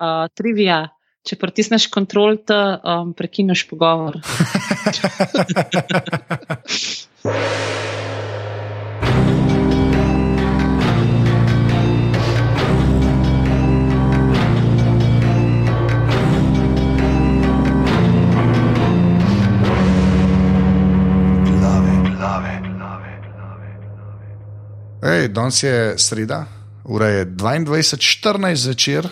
uh, trivia. Če pritisneš kontrol, te um, prekineš pogovor. Ej, danes je sreda, ura je 22:14 zvečer,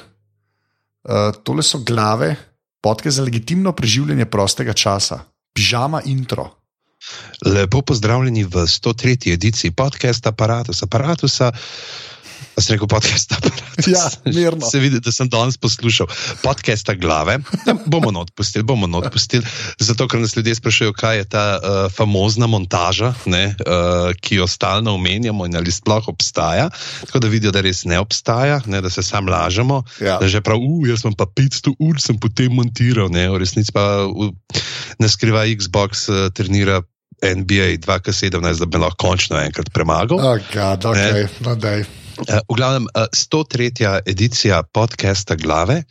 uh, tole so glave, podke za legitimno preživljanje prostega časa, pižama intro. Lepo pozdravljeni v 103. ediciji podcasta Apparatusa. Apparatusa A si rekel podcast aparat? Ja, mirno. Se vidi, da sem danes poslušal podcasta glave. Ja, bomo not pustili, bomo not pustili. Zato, ker nas ljudje sprašujejo, kaj je ta uh, famozna montaža, ne, uh, ki jo stalno omenjamo in ali sploh obstaja. Tako da vidijo, da res ne obstaja, ne, da se sam lažemo. Ja. Da že prav, uh, jaz sem pa 500 ur sem potem montiral, ne, v resnici pa uh, ne skriva Xbox uh, trenira. NBA 2K17, da bi lahko končno enkrat premagal. Oh, God, okay. no, daj. Uh, v glavnem, uh, 103. edicija podcasta Glave.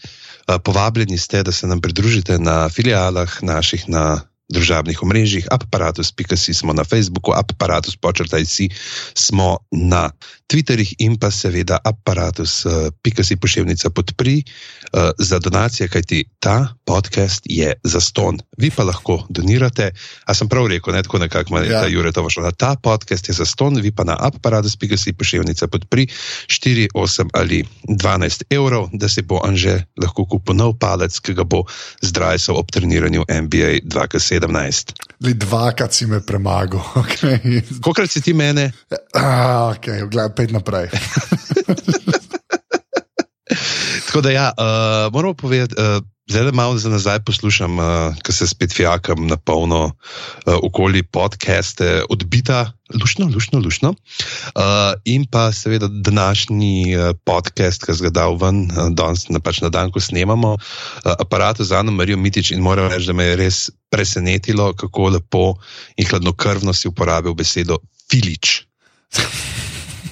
Uh, povabljeni ste, da se nam pridružite na filialah naših na družabnih omrežjih, aparatus.com smo na Facebooku, aparatus počrtaj si smo na Twitterih in pa seveda aparatus.com pošiljnica podpri uh, za donacije, kajti ta podcast je za ston. Vi pa lahko donirate, a sem prav rekel, ne tako nekako, Ja. ja. Jure to šlo. Ta podcast je za ston, vi pa na aparatus.com pošiljnica podpri 4, 8 ali 12 evrov, da se bo Anže lahko kupil nov palec, ki ga bo zdrajsal ob treniranju NBA 2K17. Le dvakrat si me premagal. Okay. Kokrat si ti mene? Ah, okay, gledaj, pet naprej. Tako da, ja, uh, moramo povedati, uh, zdaj malo za nazaj poslušam, uh, ko se spet fijakam na polno uh, okoli podcaste, odbita, lušno, lušno, lušno. Uh, in pa seveda današnji uh, podcast, ki ga dal ven, uh, danes na, pač na dan, ko snemamo, uh, aparatu za Ano Marijo Mitič in moram reči, da me je res presenetilo, kako lepo in hladnokrvno si uporabil besedo filič.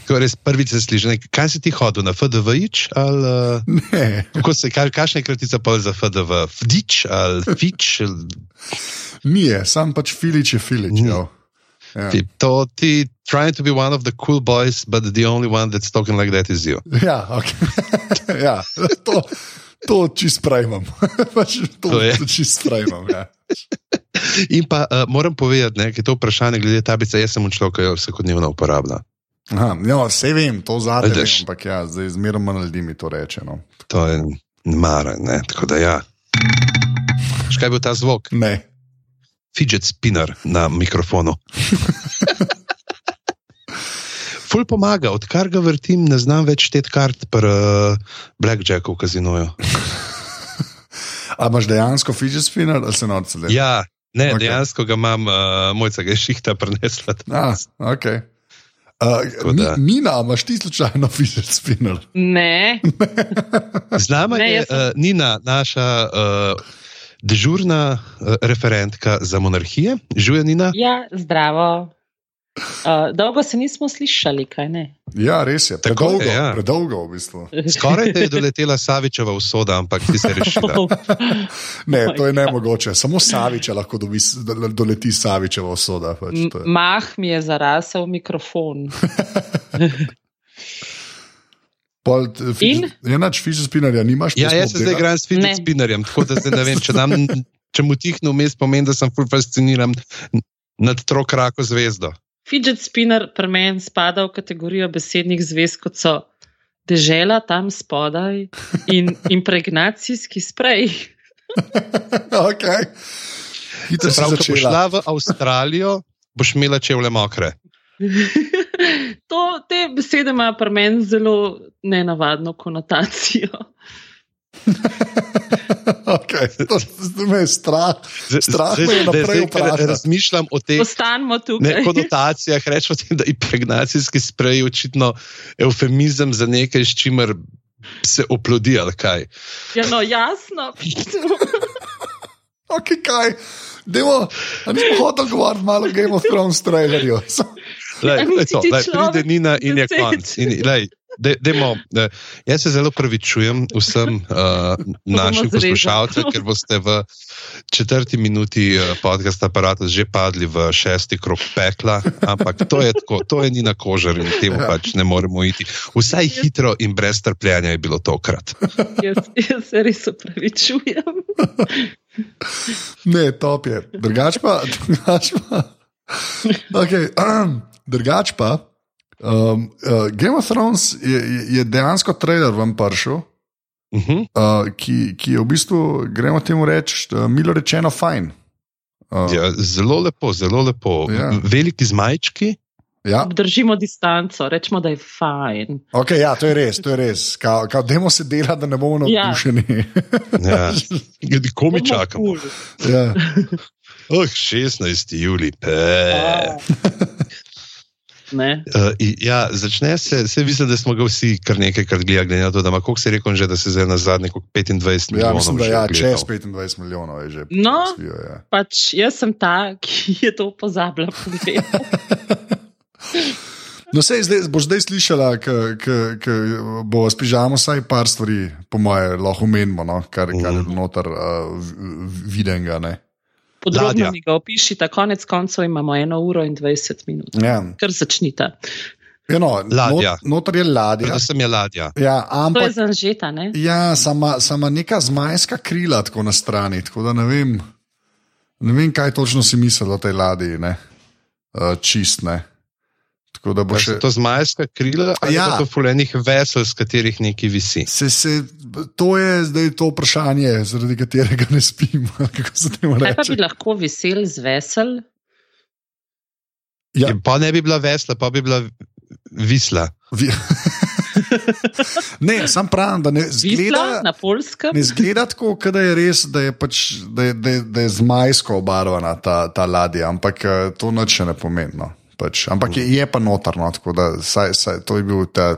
Ko res prvič se sliši, kaj si ti hodil na FDV-ič ali uh, Ne, kako se, kaj, kakšna je kratica pa za FDV? Fdič ali fič? ni je, sam pač filič je filič. Ni. jo. Ja. Ti, to ti trying to be one of the cool boys, but the only one that's talking like that is you. Ja, okay. ja, to, to čist sprejmem. Pač to To je. čist sprejmem. Ja. In pa uh, moram povedati, da je to vprašanje glede tablice, jaz sem človek, ki jo vsakodnevno uporablja. Aha, ja, vse vem, to zadnje, Vidiš. ampak ja, zdaj zmeraj manj ljudi mi to reče. No. To je mara, ne? tako da ja. Škaj je bil ta zvok? Ne. Fidget spinner na mikrofonu. Ful pomaga, odkar ga vrtim, ne znam več šteti kart pri uh, Blackjacku v kazinoju. A imaš dejansko fidget spinner ali se norce le? Ja, ne, Ok. okay. dejansko ga imam, uh, mojca ga je šihta prenesla. A, okay. Uh, da. Nina, imaš ti slučajno fidget spinner? Ne, Z nama Ne, je uh, Nina, naša uh, dežurna uh, referentka za monarhije. Žuje Nina. ja, zdravo. Uh, dolgo se nismo slišali, kaj ne? Ja, res je. Predolgo, je, ja. predolgo v bistvu. Skoraj te je doletela Savičeva usoda, ampak ti se rešila. Ne, Oh to je my God. nemogoče. Samo Saviča lahko dobi, doleti Savičeva osoda. Pač, je. Mah mi je zarasel mikrofon. Pol, t- fidget- Enač fidget spinnerja nimaš. Ja, to jaz se zdaj igram s Ne. spinnerjem, tako da zdaj ne vem, če, dam, če mu tihne vmes, pomeni, da sem ful fasciniran nad trokrako zvezdo. Fidget spinner pri meni spada v kategorijo besednih zvez, kot so dežela tam spodaj in impregnacijski sprej. okay. Hitro Se pravi, ko boš šla v Avstralijo, boš imela čevlje mokre. to, te besede imajo pri meni zelo nenavadno konotacijo. okay. To, to me je strah. Strah zdaj- me je naprej vprašati. Razmišljam o teh ne, konotacijah, rečemo, tem, da je impregnacijski sprej očitno eufemizem za nekaj, s čimer se oplodi ali kaj. Ja, no, jasno. Okay, kaj? Demo, nismo hoteli govoriti malo o Game of Thrones trailerju. Lej, lej, to, lej, pride Nina in je konc. In, lej, de, dejmo, de, jaz se zelo pravičujem vsem uh, našim poslušalcem, ker boste v četrti minuti uh, podcasta aparata že padli v šesti krok pekla, ampak to je tako, to je ni na kožar in temu ja. pač ne moremo iti. Vsaj hitro in brez trpljenja je bilo tokrat. Jaz, jaz se res upravičujem. Ne, top je. Drugač pa. Drugač pa. Okay, um, drugač pa. Um, uh, Game of Thrones je, je dejansko trailer vam prišel, uh -huh. uh, ki, ki je v bistvu, gremo temu reči, uh, milo rečeno, fajn. Uh, ja, zelo lepo, zelo lepo. Ja. Veliki zmajčki. Ja. Držimo distanco, rečemo, da je fajn. Okay, ja, to je res, to je res. Kao, kao demo se dela, da ne bomo navdušeni. Ja. ja. Komi čakamo. Ja. Oh, 16. juli. Uh, ja, začne se, se vidi, da smo ga vsi kar nekaj krat gledali, na to, da ima, koliko se je rekel, že, da se zdaj na zadnje 25 milijonov. Ja, mislim, da ja, čez 25 milijonov je že. No, svijo, ja. pač jaz sem ta, ki je to pozabila. No, sej, zdaj, boš zdaj slišala, da bo spižamo vsaj par stvari, po moje, lahko menimo, no, kar, kar je mhm. noter uh, videnega. Podrobno mi ga opišite, konec koncev imamo 1 uro in 20 minut. Ja. Kar začnite. Eno, ladja. Not, notor je ladja. To sem je ladja. Ja, ampak, to je zanžeta, ne? Ja, sama, sama neka zmajska krila tako na strani, tako da ne vem, ne vem kaj točno si mislil o tej ladji, uh, čist ne. Tako da bo še to zmajska krila, ali ja. pa to fulejnih vesel, z katerih neki visi. Se, se, to je zdaj to vprašanje, zaradi katerega ne spim. Kaj pa bi lahko vesel z vesel? Ja. Pa ne bi bila vesla, pa bi bila visla. Vi ne, sam pravim, da ne zgleda na polskem. Ne zgleda tako, da je res, da je, pač, da je, da je, da je zmajsko obarvana ta, ta ladja, ampak eh, to noč ne pomeni. No. Pač. Ampak je, je pa notrno, tako da saj, saj, to je bil ta,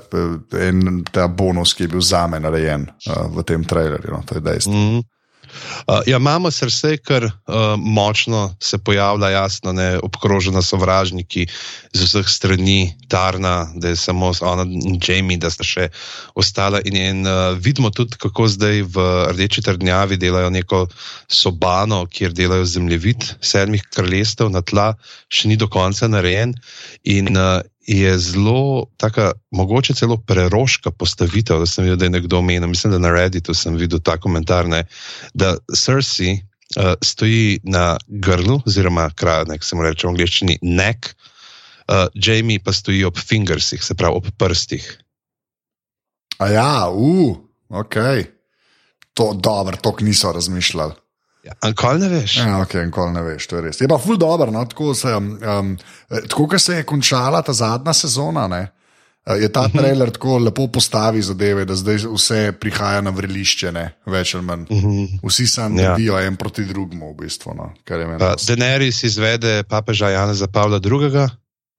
en, ta bonus, ki je bil za me narejen uh, v tem trailerju. No, to je dejstvo. Mm -hmm. Uh, ja, imamo srce, ker uh, močno se pojavlja, jasno, ne, obkrožena sovražniki z vseh strani, Tarna, da je samo ona in Jamie, da sta še ostala. In, in uh, vidimo tudi, kako zdaj v Rdeči trdnjavi delajo neko sobano, kjer delajo zemljevid sedmih kraljestev na tla, še ni do konca narejen. In uh, je zelo, taka, mogoče celo preroška postavitev. Da sem videl, da je nekdo omenil, mislim, da na Redditu sem videl ta komentar, ne, da Cersei uh, stoji na grlu, oziroma kraj, nek se mu reče v angleščini, nek, uh, Jamie pa stoji ob fingersih, se pravi ob prstih. A ja, uf, uh, ok. To dobro, to niso razmišljali. Ja, Ankoli ne veš. Ja, okay, ankoli ne veš, to je res. Je pa ful dobro, no? tako, se, um, tako kot se je končala ta zadnja sezona. Ne? Je ta mhm. trailer tako lepo postavi zadeve, da zdaj vse prihaja na vrelišče, ne? več ali manj. Mhm. Vsi sami ja. vidijo en proti drugemu, v bistvu. No? Denerys izvede papeža Jana za Pavla II.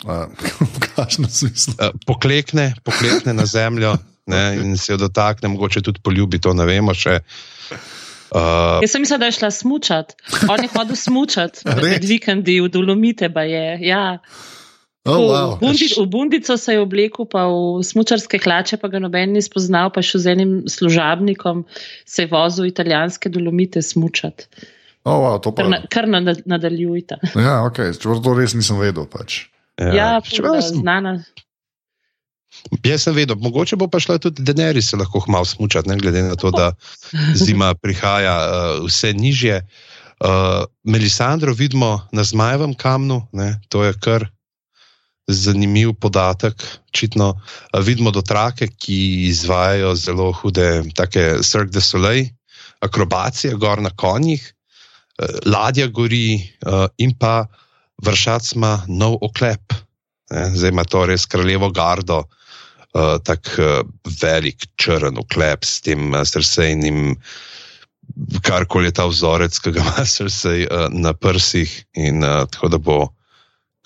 Uh, v kakšnem smislu? Uh, poklekne, poklekne na zemljo ne, in se jo dotakne, mogoče tudi poljubi, to ne vemo še. Uh, Jaz sem mislil, da je šla smučati. On je hodil smučati med vikendi v Dolomite. Ja. Oh, wow. v, bundi, v Bundico se je oblekel, pa v smočarske hlače, pa ga noben ni spoznal, pa še z enim služabnikom se je vozil v italijanske dolomite smučati. Oh, wow, pa... Kar, na, kar na, nadaljujte. Ja, ok, to res nisem vedel. Pač. Ja, ja čeprav sem znana. Jaz sem vedel, mogoče bo pa šla tudi Denerys se lahko malo smučati, ne glede na to, da zima prihaja uh, vse nižje. Uh, Melisandro vidimo na zmajevem kamnu, ne, to je kar zanimiv podatek. Čitno, uh, vidimo dotrake, ki izvajajo zelo hude, take Cirque du Soleil, akrobacije, gor na konjih, uh, ladja gori uh, in pa vršac ima nov oklep. Ne, zdaj ima to res kraljevo gardo, uh, uh, tako uh, velik črn oklep s tem uh, srsejnim, karkoli je ta vzorec, ki ga ima srsej uh, na prsih, in uh, tako da bo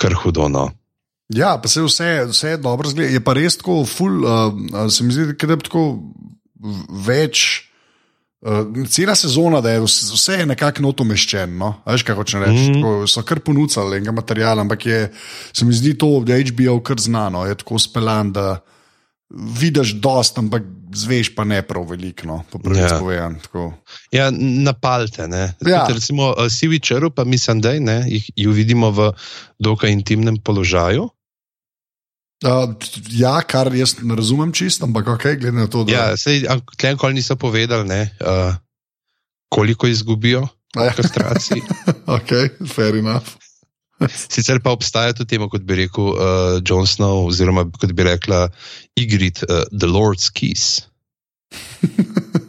kar hudono. Ja, pa se vse, vse je dobro zgleda. Je pa res tako, ful, uh, se mi zdi, da je tako več. Uh, cela sezona, da je vse nekako notomeščeno. No? Veš, kaj hočeš reči? Mm -hmm. So kar ponudili enega materiala, ampak je, se mi zdi to, da je HBO kar znano, je tako speljan, da vidiš dost, ampak zveš pa ne prav veliko, no, po prvi Ja. povedan. Tako. Ja, napalte. Ne? Ja. Tudi, recimo, uh, sivi črv, pa mislim, da jih ju vidimo v dokaj intimnem položaju. Uh, ja, kar jaz ne razumem čisto, ampak ok, glede na to, da Ja, sej, tle nikoli niso povedali, ne, uh, koliko izgubijo ja. kastraciji. ok, fair enough. Sicer pa obstaja tudi temu, kot bi rekel uh, Jon Snow, oziroma kot bi rekla Igrit, uh, The Lord's Kiss.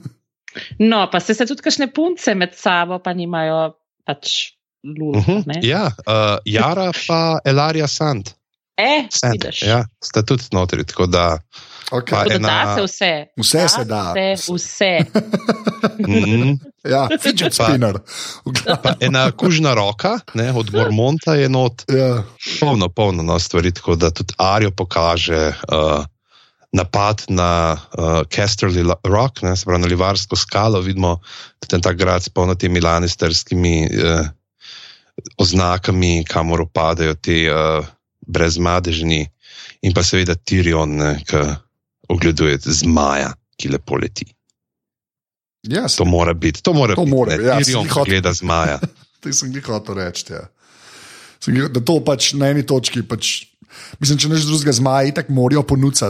No, pa se, se tudi kakšne punce med sabo, pa nimajo pač lul. Uh -huh. ne? Ja, uh, Jara pa Elarija Sand. E, Sand. vidiš. Ja, sta tudi notri. Tako da, Okay. Tako da ena- da se vse. Vse se da. Se vse. mm, Ja, fidget spinner. pa ena kužna roka, ne, od Mormonta je not, Ja. polno, polno no, stvari, tako da tudi Arijo pokaže. Uh, Napad na uh, Casterly Rock, ne, se pravi na Livarsko skalo, vidimo tudi ta grad s polno temi lanisterskimi uh, oznakami, kamor opadajo ti uh, brezmadežni, in pa seveda Tirion, ki ogleduje zmaja, ki lepo leti. Ja, To mora biti, to mora To biti. mora ne, ja, ki hotel- gleda zmaja. To sem jih hotel reči. Ja. Sem Da to pač na eni točki, pač, mislim, če neč drugega zmaja, tako morajo ponuditi,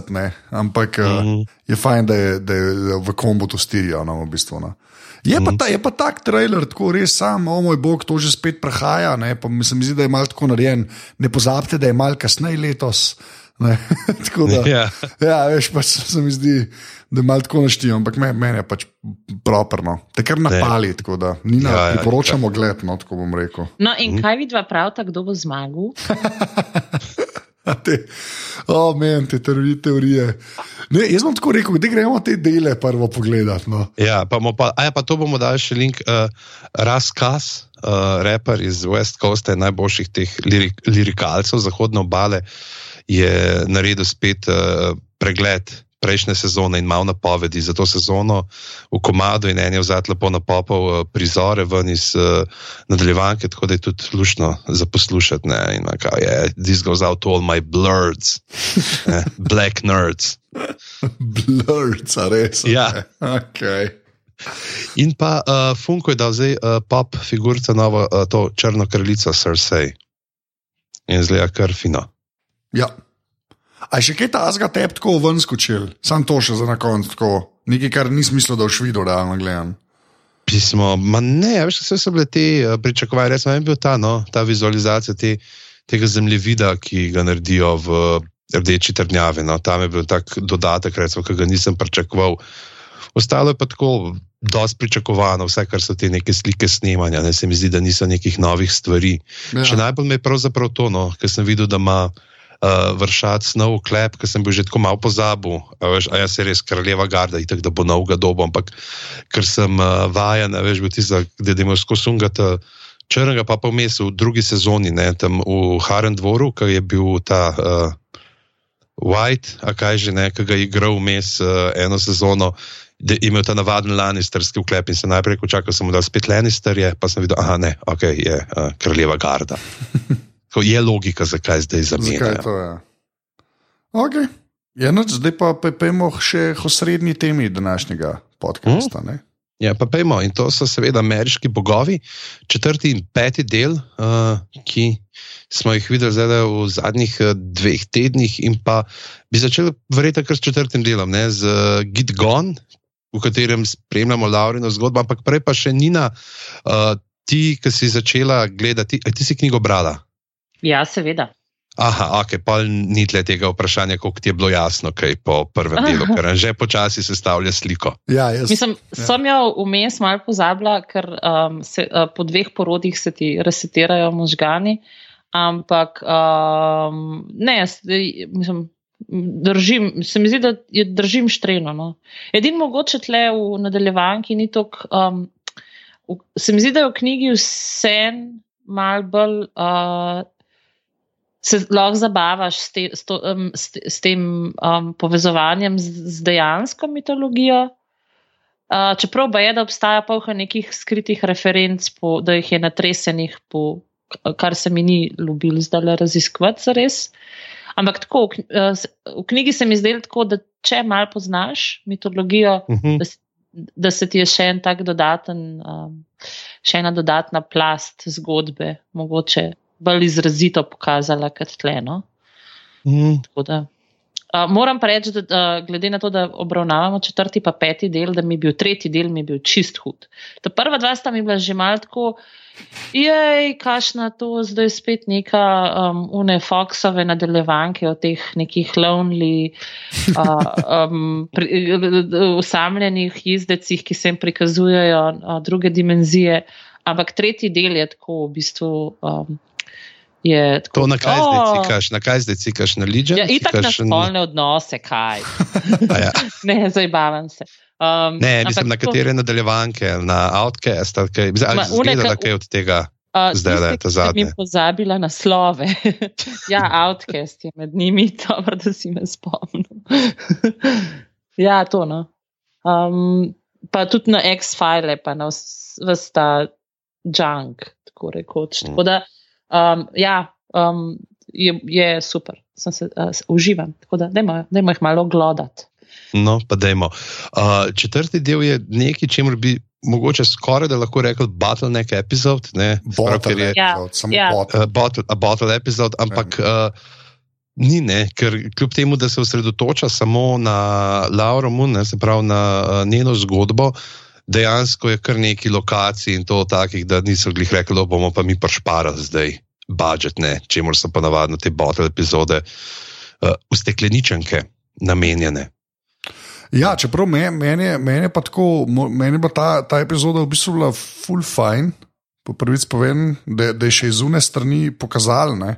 ampak mm Mhm. -hmm. je fajn, da je, da je v kombu to stirijo. No, v bistvu, no. Je Mhm. pa, ta, je pa tak trailer, tako res sam, o moj bog, to že spet prehaja. Ne, pa mi se mi zdi, da je malo tako narejen. Ne pozabite, da je malo kasneje letos. Ne, tako da, Ja. ja, veš, pač se mi zdi, da je malo tako naštijo, ampak meni men je pač properno. Te kar napali, tako da ni na, Ja, ja, ja, priporočamo gled, no, tako bom rekel. No, in kaj vidva pravta, kdo bo zmagal? A Te, o, men, te teorije. teorije. Ne, jaz bom tako rekel, da gremo te dele prvo pogledati. No. Ja, pa, pa, a ja, pa to bomo dali še link. Uh, Raskaz, uh, raper iz West Coasta, najboljših teh lirik, lirikalcev zahodne obale, je naredil spet uh, pregled prejšnje sezone in malo napovedi za to sezono v komadu, in en je vzet lepo napopal uh, prizore ven iz uh, nadaljevanke, tako da je tudi lušno za poslušati. Ne, in kao, yeah, this goes out to all my blurs, ne, black nerds. Blurred, a res. Ja. Okay. In pa uh, Funko je dal zdaj uh, pop figurico, novo, uh, to črno kraljico Cersei. In zgleda kar fino. Ja. A je še kaj ta azga tep tako ven skočil, sam to še za na koncu, tako nekaj, kar nisem mislil, da boš videl, realno gledam. Pismo, ma ne, veš, vse so bile te uh, pričakovanja, res meni je bil ta, no, ta vizualizacija te, tega zemljevida, ki ga naredijo v rdeči trdnjavi. No. Tam je bil tak dodatek, recimo, ki ga nisem pričakoval. Ostalo je pa tako. Dosti pričakovano, vse kar so te neke slike snemanja, ne, se mi zdi, da niso nekih novih stvari. Ja. Še najbolj me je pravzaprav to, no, ker sem videl, da ima uh, vršac nov klep, ker sem bil že tako malo pozabil. A, veš, a jaz se res kraljeva garda, itak da bo novega dobo, ampak ker sem uh, vajen, veš, bil ti za, da imaš skozi sungata črnega, pa pa vmes v drugi sezoni, ne, tam v Haren dvoru, ki je bil ta. Uh, White, a kaj že ne, ki ga je igral vmes uh, eno sezono, da je imel ta navaden Lannisterski vklep in se najprej čakal, sem mu dal spet Lannisterje, pa sem videl, aha, ne, ok, je uh, kraljeva garda. Tako je logika, zakaj zdaj Zakaj zamenjajo. to je? Okay. Ja, noč, zdaj pa pojmo še o srednji temi današnjega podcasta. Mm. Ja, pa pejmo, in to so seveda ameriški bogovi, četrti in peti del, uh, ki smo jih videli zdaj v zadnjih uh, dveh tednih, in pa bi začeli verjetno kar s četrtim delom, ne, z uh, Git Gone, v katerem spremljamo Laurino zgodbo, ampak prej pa še Nina, uh, ti, ki si začela gledati, ti si knjigo brala. Ja, seveda. Aha, ok, pa ni tle tega vprašanja, koliko ti je bilo jasno, kaj po prvem delu, ker že počasi sestavlja sliko. Ja, jaz, Mislim, sem jo vmes malo pozabila, ker um, se, uh, po dveh porodih se ti resetirajo možgani. Ampak um, ne, jaz, mislim, držim, se mi zdi, da je držim štreno. No. Edino mogoče tle v nadaljevanki ni tako. Um, v- se mi zdi, da je v knjigi vse mal bolj. Uh, Se lahko zabavaš s, te, s, to, um, s, s tem um, povezovanjem z, z dejansko mitologijo. Uh, čeprav pa je, da obstaja polka nekih skritih referenc, po, da jih je natresenih, po, kar se mi ni ljubilo zdaj raziskovati za res. Ampak tako, v, s- v knjigi se mi zdelo tako, da če malo poznaš mitologijo, Uh -huh. da, da se ti je še en tak dodaten, um, še ena dodatna plast zgodbe, mogoče bolj izrazito pokazala kot tleno. Mm. Tako da, Uh, moram pa reči, da uh, glede na to, da obravnavamo četrti pa peti del, da mi je bil tretji del mi je bil čist hud. Ta prva dva sta mi bila že malo tako, jej, kašna to, zdaj spet neka um, une Foxove nadaljevanke o teh nekih lonely, uh, um, pri, usamljenih jezdecih, ki se jim prikazujejo uh, druge dimenzije. Ampak tretji del je tako v bistvu. Um, je tako, To na kaj zdaj "O, cikaš, na kaj zdaj cikaš, na Legion? Ja, itak na Cikaš spolne odnose, kaj. Ja. ne, zabavam se. Um, Ne, mislim, ampak na tako, katere nadaljevanke, na Outcast, ali kaj, Ma, izgledala ka- kaj od tega. uh, zdaj, da je ta ki sem zadnje. jim pozabila naslove. ja, Outcast je med njimi, dobro, da si me spomnil. ja, to no. Um, pa tudi na X-file, pa na vs- ves ta junk, tako rekoč. Tako da, um, ja, um, je, je super, sem se uh, uživam. Tako da, dajmo, dajmo jih malo glodati. No, pa dajmo. Uh, četrti del je nekaj, čemu bi mogoče skoraj da lahko rekel Bottleneck epizod. Ne, ker je Ja, samo ja. bottle. uh, bottle, a bottle epizod, ampak uh, ni ne, ker kljub temu, da se osredotoča samo na Lauro Moon, ne, se pravi na uh, njeno zgodbo. Dejansko je kar nekaj lokacij in to takih, da niso glih rekli, da bomo pa mi pršparali zdaj budžet, ne, čemu so pa navadno te bottle epizode, uh, ustekleničenke namenjene. Ja, čeprav me- meni je, meni je pa tako, meni bila ta, ta epizoda v bistvu bila full fine. Po prvič povem, da, da je še iz une strani pokazal. Ne.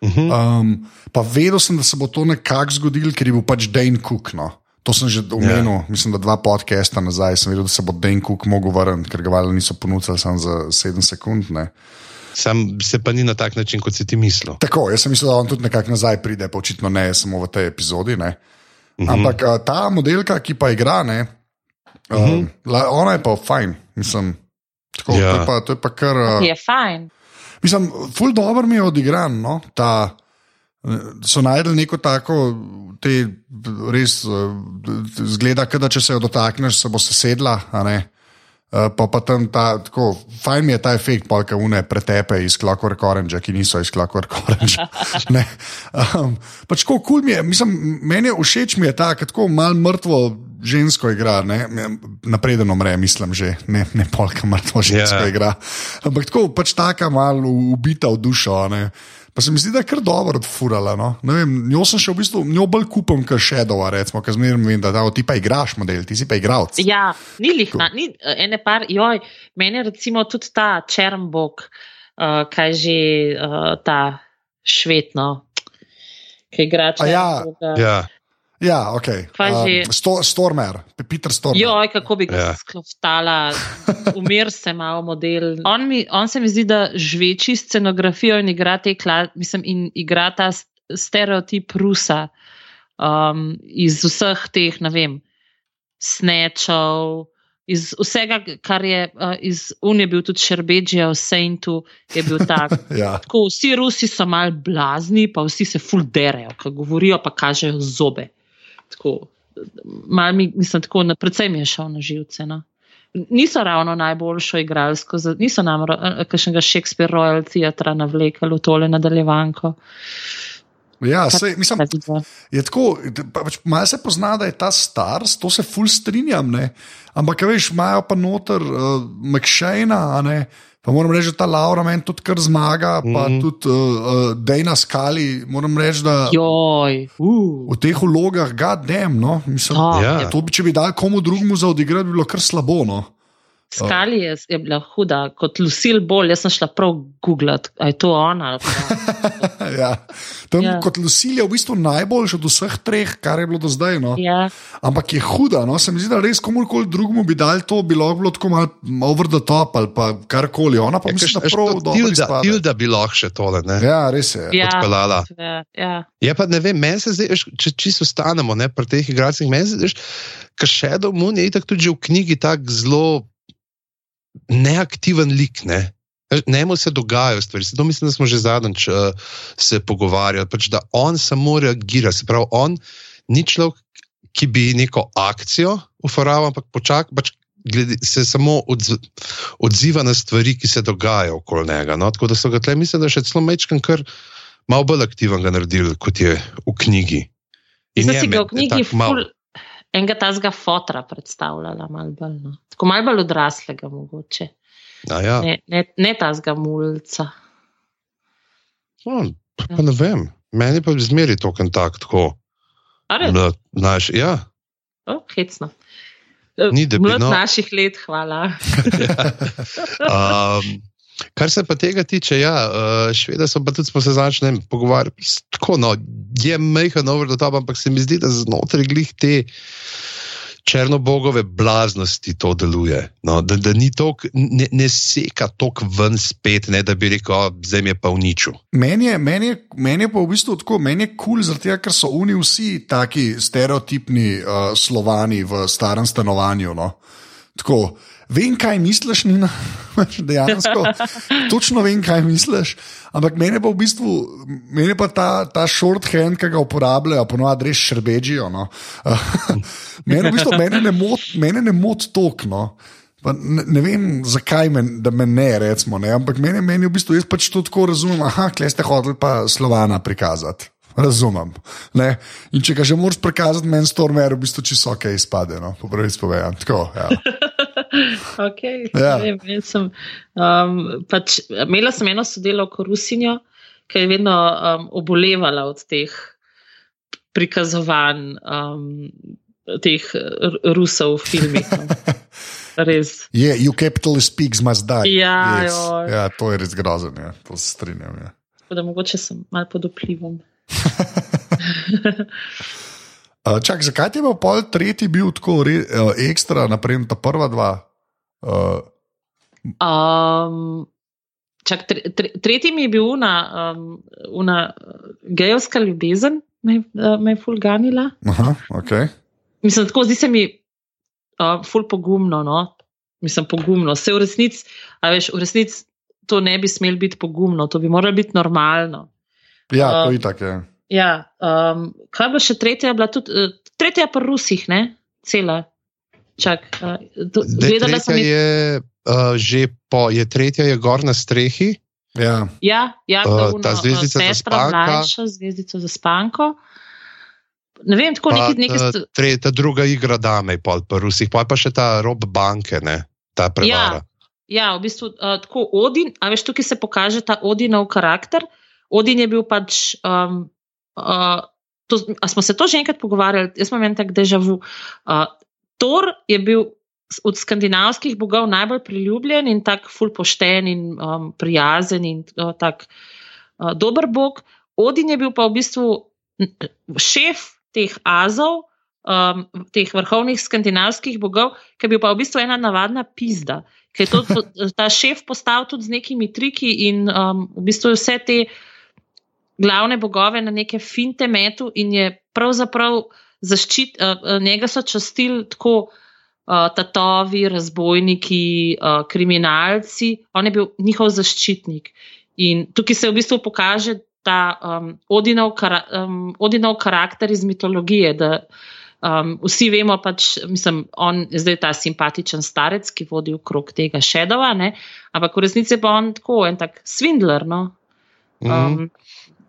Uh -huh. Um, pa vedel sem, da se bo to nekako zgodilo, ker je bil pač Dane Cook. No. To sem že omenil, yeah. mislim, da dva podcasta nazaj sem vedel, da se bo Cook mogel vrniti, ker ga valjda niso ponudili samo za 7 sekund. Ne. Sam se pa ni na tak način, kot si ti mislil. Tako, jaz sem mislil, da on tudi nekako nazaj pride, pa očitno ne samo v tej epizodi. Ne. Mhm. Ampak uh, ta modelka, ki pa igra, ne, uh, uh Mhm. -huh. ona je pa fajn. Mislim, tako, Ja. to, je pa, to je pa kar. Uh, Je fajn. Mislim, ful dobro mi je odigran. No, ta, eh, so najdel neko tako, te res eh, zgleda, da če se jo dotakneš, se bo sesedla. Eh, Pa, pa tam ta, tako, fajn mi je ta efekt, polka une pretepe iz Clockwork Orange, ki niso iz Clockwork Orange. Ne. um, pač tako kul cool mi je, mislim, meni je všeč mi je ta, ki tako malo mrtvo žensko igra, ne? napreden umre, mislim že, ne, ne polka mrtvo žensko Ja. yeah. igra. Ampak tako pač taka malo ubita v dušo. Ne? Pa se mi zdi, da je kar dobro odfurala. No? Ne Vem, njo sem še v bistvu, njo bolj kupam, kot Shadowa, recimo, ker zmeraj vem, da da, ti pa igraš model, ti si pa igralec. Ja, ni lihna, ni eh, ene par, joj, meni je recimo tudi ta Črnbog, uh, kaj že uh, ta švetno, ki igra A ja. Ja. Ja, ok. Že? Sto, Stormer, Peter Stormer. Joj, kako bi ga Ja. ja. skloftala, umir se malo model. On, mi, on se mi zdi, da žveči scenografijo in igra, te, mislim, in igra ta stereotip Rusa um, iz vseh teh, ne vem, snečov. Iz vsega, kar je uh, iz Unije bil tudi Šerbeđija, v Saintu je bil tak. Ja. Tako, vsi Rusi so mal blazni, pa vsi se fulderejo, ko govorijo, pa kažejo zobe. Tako, mal mi, mislim, tako, predvsem mi je šel na živce. No. Niso ravno najboljšo igralsko, niso nam ro- kakšnega Shakespeare Royal Theatra navlekali v tole nadaljevanko. Ja, sej, mislim, je tako, pa- pač malo se pozna, da je ta star, to se ful strinjam, ne? ampak veš, imajo pa noter uh, McShane, a ne. Pa moram reči, da ta Laura meni tudi kar zmaga, pa Mhm. tudi uh, uh, Dejna Skali. Moram reči, da Joj, uh, v teh vlogah, gadem, no, mislim, to, Ja. to bi, če bi dal komu drugemu za odigrati, bi bilo kar slabo. No. Skali je, je bila huda, kot Lucille Ball. Jaz sem šla prav googlat, ali je to ona. ja. Tam, ja. Ja. Kot Lucille je v bistvu najboljši od vseh treh, kar je bilo do zdaj. No. Ja, Ampak je huda, no? se mi zdi, da res komorkoli drugemu bi dal to, bi lahko bilo tako malo over the top ali pa karkoli. Ona pa Ja, mislim, da kakšna- prav dobro Tilda, izpade. Tilda bi lahko še tole. Ne? Ja, res je. ja, Odpeljala. ja, ja. Je pa ne vem, meni se zdi, če čisto ostanemo ne, pri teh igralcih, meni se zdi, da Shadow Moon je itak tudi v knjigi tako zelo neaktiven lik. Ne? Njemu se dogajajo stvari. Zato mislim, da smo že zadnjič uh, se pogovarjali, pač, da on samo reagira. Se pravi, on ni človek, ki bi neko akcijo uporabil, ampak počak, pač glede, se samo odz, odziva na stvari, ki se dogajajo okoli njega. No? Tako da so ga tle, mislim, da še celo mečkam kar malo bolj aktiven naredili, kot je v knjigi. In Zdaj si ga v knjigi ful, enega tazga fotra predstavljala, malo bolj, no? tako malo bolj odraslega mogoče. Ja. Ne, ne, ne tazga mulca. No, pa, pa ne vem, meni pa zmeri to kontakt tako. Na, naš, ja. Oh, hecno. Ni debelo. Od naših let, hvala. um, kar se pa tega tiče, ja, uh, švede so pa tudi smo se začeli pogovarjati. Tako, no, je majhen over the top, ampak se mi zdi, da znotraj glih te črnobogove blaznosti to deluje. No, da, da ni to, ne, ne seka tok ven spet, ne, da bi rekel, zdaj je pa v niču. Meni je, meni, je, meni je pa v bistvu tako, meni je kul, cool, ker so oni vsi taki stereotipni uh, slovani v starem stanovanju. No. Tako, vem, kaj misliš, Nina, dejansko. Točno vem, kaj misliš. Ampak meni pa v bistvu, meni pa ta, ta shorthand, ki ga uporabljajo, ponovadi res šrbežijo. No. meni v bistvu mene ne moti mot tok. No. Ne, ne vem, zakaj men, me ne, recimo, ne. ampak meni, meni v bistvu jaz pač to tako razumem. Aha, klej ste hoteli pa slovana prikazati. Razumem. Ne? In če ga že moraš prikazati, meni stormer v bistvu čisto ok izpade. No? Po prvi spovedan. Tako, ja. okay. ja. vem, sem, um, pač, imela sem eno sodelovko Rusinjo, ki je vedno um, obolevala od teh prikazovanj um, teh Rusov v filmih. No. Res. Je, yeah, you capitalist pigs must die. Ja, yes. ja to je res grozno, ja. to se strinjam. Ja. Da, mogoče sem malo pod vplivom. Čak, zakaj je bil pol tretji bil tako re, uh, ekstra, naprimer ta prva dva? Uh. Um, čak, tre, tre, tretji mi je bil una, um, una gejovska ljubezen, me, uh, me je fulganila. Aha, okay. Mislim, tako zdi se mi uh, ful pogumno. No? Mislim, pogumno. Vse v resnici, a veš, v resnici to ne bi smel biti pogumno, to bi moralo biti normalno. Ja, to je tako. Ja, um, kaj bo še tretja, bila tudi uh, tretja pa Rusih, ne, cela. Čak, uh, do, gledala sem jih. Je uh, že po, je tretja, je gor na strehi. Ja, ja, ja uh, ta zvezdica za spanko. Zvezdica za spanko. Ne vem, tako neki neki stvari. Tretja, druga igra dame, pol pa Rusih, pa pa še ta rob banke, ne, ta prevara. Ja, ja v bistvu uh, tako Odin, a veš, tukaj se pokaže ta Odinov karakter. Odin je bil pač. Um, Uh, to, smo se to že enkrat pogovarjali, jaz imam en tak državu. Uh, Thor je bil od skandinavskih bogov najbolj priljubljen in tako fulpošten in um, prijazen in uh, tako uh, dober bog. Odin je bil pa v bistvu šef teh azov, um, teh vrhovnih skandinavskih bogov, ki je bil pa v bistvu ena navadna pizda. Ker je to, ta šef postal tudi z nekimi triki in um, v bistvu vse te glavne bogove na neke finte metu in je pravzaprav zaščit, uh, njega so častili tako uh, tatovi, razbojniki, uh, kriminalci, on je bil njihov zaščitnik. In tukaj se v bistvu pokaže ta um, Odinov, kara, um, Odinov karakter iz mitologije. Da, um, vsi vemo, pač, mislim, on je zdaj ta simpatičen starec, ki vodi v krog tega šedova, ne? ampak v resnici pa on tako en tak svindler. No? Um, mm.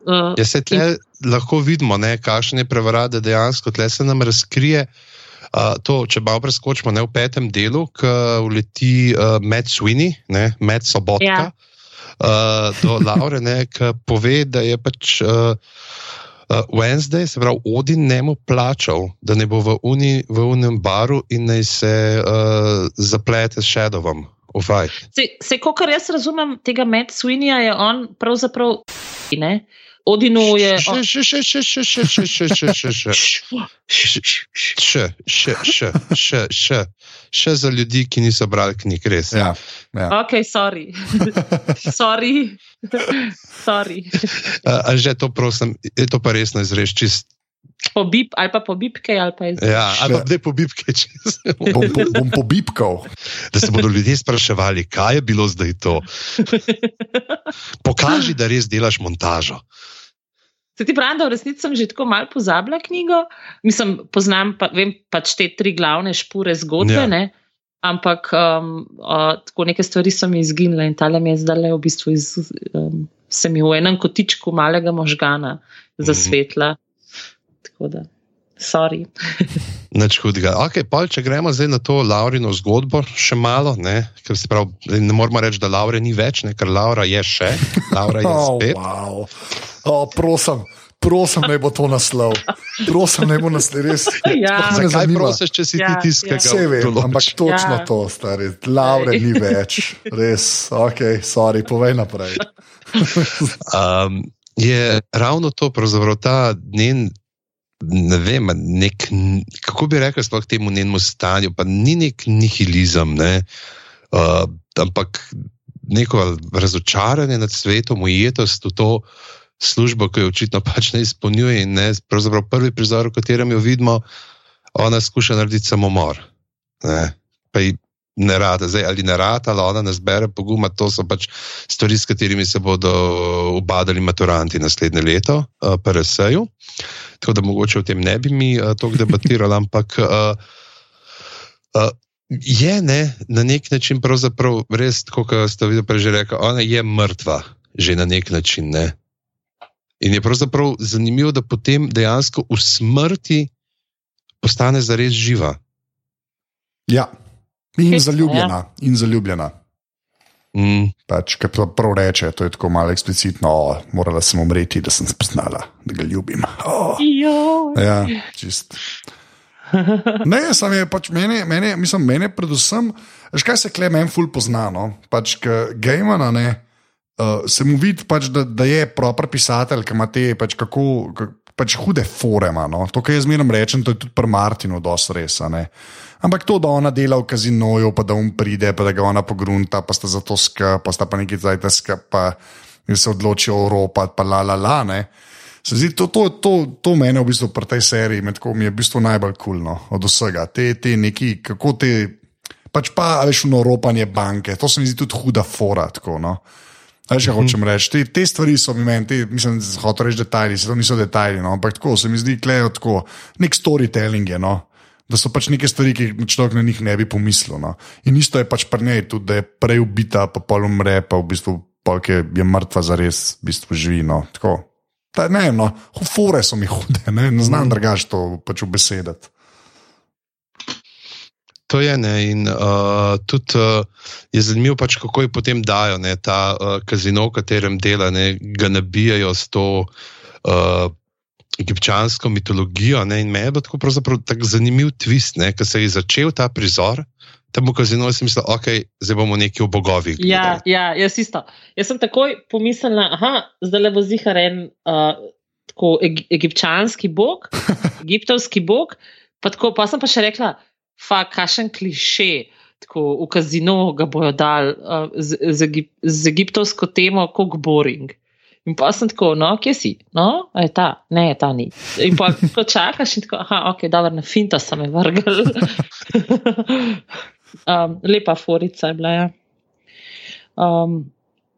Uh, ja, se tle in... lahko vidimo, kakšne prevarade dejansko tle se nam razkrije. Uh, to, če malo preskočimo ne, v petem delu, ki uleti uh, Matt Sweeney, ne, Matt Sobotka, ja. uh, do Laure, ki pove, da je pač uh, uh, Wednesday, se pravi, Odin ne mu plačal, da ne bo v, uni, v unem baru in naj se uh, zaplete s Shadowom. Se, se kot jaz razumem tega Matt Sweeneya, je on pravzaprav ne. Odinu je. Še, še, še, še, še, še, še, še, še, še, še, še, še, še, še, še, še za ljudi, ki niso brali knjig, res. Ja, ja. Ok, sorry. sorry. sorry. A, a že to prosim, je to pa resno izreč čist. Pobip, ali pa pobipke, ali pa izreč. Ja, ali pa ne pobipke, če se bom, bom, bom pobipkal. Da se bodo ljudje spraševali, kaj je bilo zdaj to. Pokaži, da res delaš montažo. Se ti pravi, da v resnici sem že tako malo pozabila knjigo, mislim, poznam pa, vem, pač te tri glavne špore zgodbe, Ja. ja. ampak um, uh, tako neke stvari so mi izginile in tale mi je zdaj v bistvu iz, um, se mi v enem kotičku malega možgana zasvetla. Tako da, sorry. Nič hudega. Okay, pol, če gremo zdaj na to Laurino zgodbo, še malo, ne, ker se pravi, ne moramo reči, da Laure ni več, ne, ker Laura je še, Laura je Oh, spet. wow. oh, prosim, prosim, naj bo to naslov. Prosim, naj bo naslov res. Ja. ne Zakaj zanima. prosiš, če si ti Ja, tisti, ki ja. Vse vem, določiš? ampak točno Ja. to, stari. Laure ni več, res. Ok, sorry, povej naprej. Um, je ravno to, pravzaprav ta njen, ne vem, nek, kako bi rekel, sploh temu njenemu stanju, pa ni nek nihilizem, ne, uh, ampak neko razočaranje nad svetom, ujetost v to službo, ki jo očitno pač ne izpolnjuje. In ne, pravzaprav prvi prizor, v katerem jo vidimo, ona skuša narediti samomor. Ne, pa ji ne rada, zdaj ali ne rada, ali ona ne zbere poguma, to so pač stvari, s katerimi se bodo ubadali maturanti naslednje leto, uh, PRS-ju. Tako da mogoče o tem ne bi mi uh, toliko debatirali, ampak uh, uh, je ne, na nek način pravzaprav res, kot ste videli prej že rekli, ona je mrtva, že na nek način. Ne? In je pravzaprav zanimivo, da potem dejansko v smrti postane zares živa. Ja, in zaljubljena. In zaljubljena. Mm. Pač, kaj to prav reče, to je tako malo eksplicitno, o, morala sem umreti, da sem spoznala, da ga ljubim. Oh. Jo. Ja, čist. Ne, sam je pač meni, meni, mislim, meni predvsem, veš kaj se kle meni ful poznano, pač Gejmana, ne, uh, se mu vidi, pač, da, da je proper pisatelj, ki ima te pač kako. ka- Pač hude forema. No? To, kar jaz zmerno rečem, to je tudi pri Martinu, dosti res. a ne. Ampak to, da ona dela v kazinoju, pa da um pride, pa da ga ona pogrunta, pa sta za to skrb, pa sta pa neki zdaj ta skrb, pa se odločijo Evropa, pa la la la. Ne? Se zdi, to, to, to, to mene v bistvu pri tej seriji med ko mi je v bistvu najbolj kulno cool, od vsega. Te, te neki, kako te, pač pa veš, no, ropanje banke, to se mi zdi tudi huda fora. Tako, no. Veš, kaj hočem reči, te, te stvari so mi meni, te, mislim, da hočeš reči detajli, se to niso detajli, no, ampak tako se mi zdi, klejo tako, nek storytelling je. No. Da so pač neke stvari, ki jih človek na njih ne bi pomislil. No. In isto je pač pri njej, tudi da je prej ubita, pa pol umre, pa v bistvu polk je, je mrtva za res, v bistvu živi. No. Tako. Ta, ne, no, fore so mi hude, ne, ne znam mm. drugače to pač obesedati. To je ne. In uh, tudi uh, je zanimivo, pač, kako jo potem dajo ne, ta uh, kazino, v katerem dela, ne, ga nabijajo s to uh, egipčansko mitologijo. Ne, in meni je bilo tako pravzaprav tak zanimiv twist, ki se je začel ta prizor. Tam v kazino sem mislil, ok, zdaj bomo neki v bogovih. Ja, gledali. ja, jaz isto. Jaz sem takoj pomislila, da zdaj le bo zihar en uh, tako eg egipčanski bog, egiptovski bog. Pa, tako, pa sem pa še rekla, fa, kakšen kliše. Tako, v kazino ga bojo dal uh, z, z, Egip, z egiptovsko temo, kot boring. In pa sem tako, no, kje si? No, je ta, ne, ta ni. In pa ko čakaš, in tako, aha, ok, dobro, na finta sem me vrgel. um, lepa forica je bila. Ja. Um,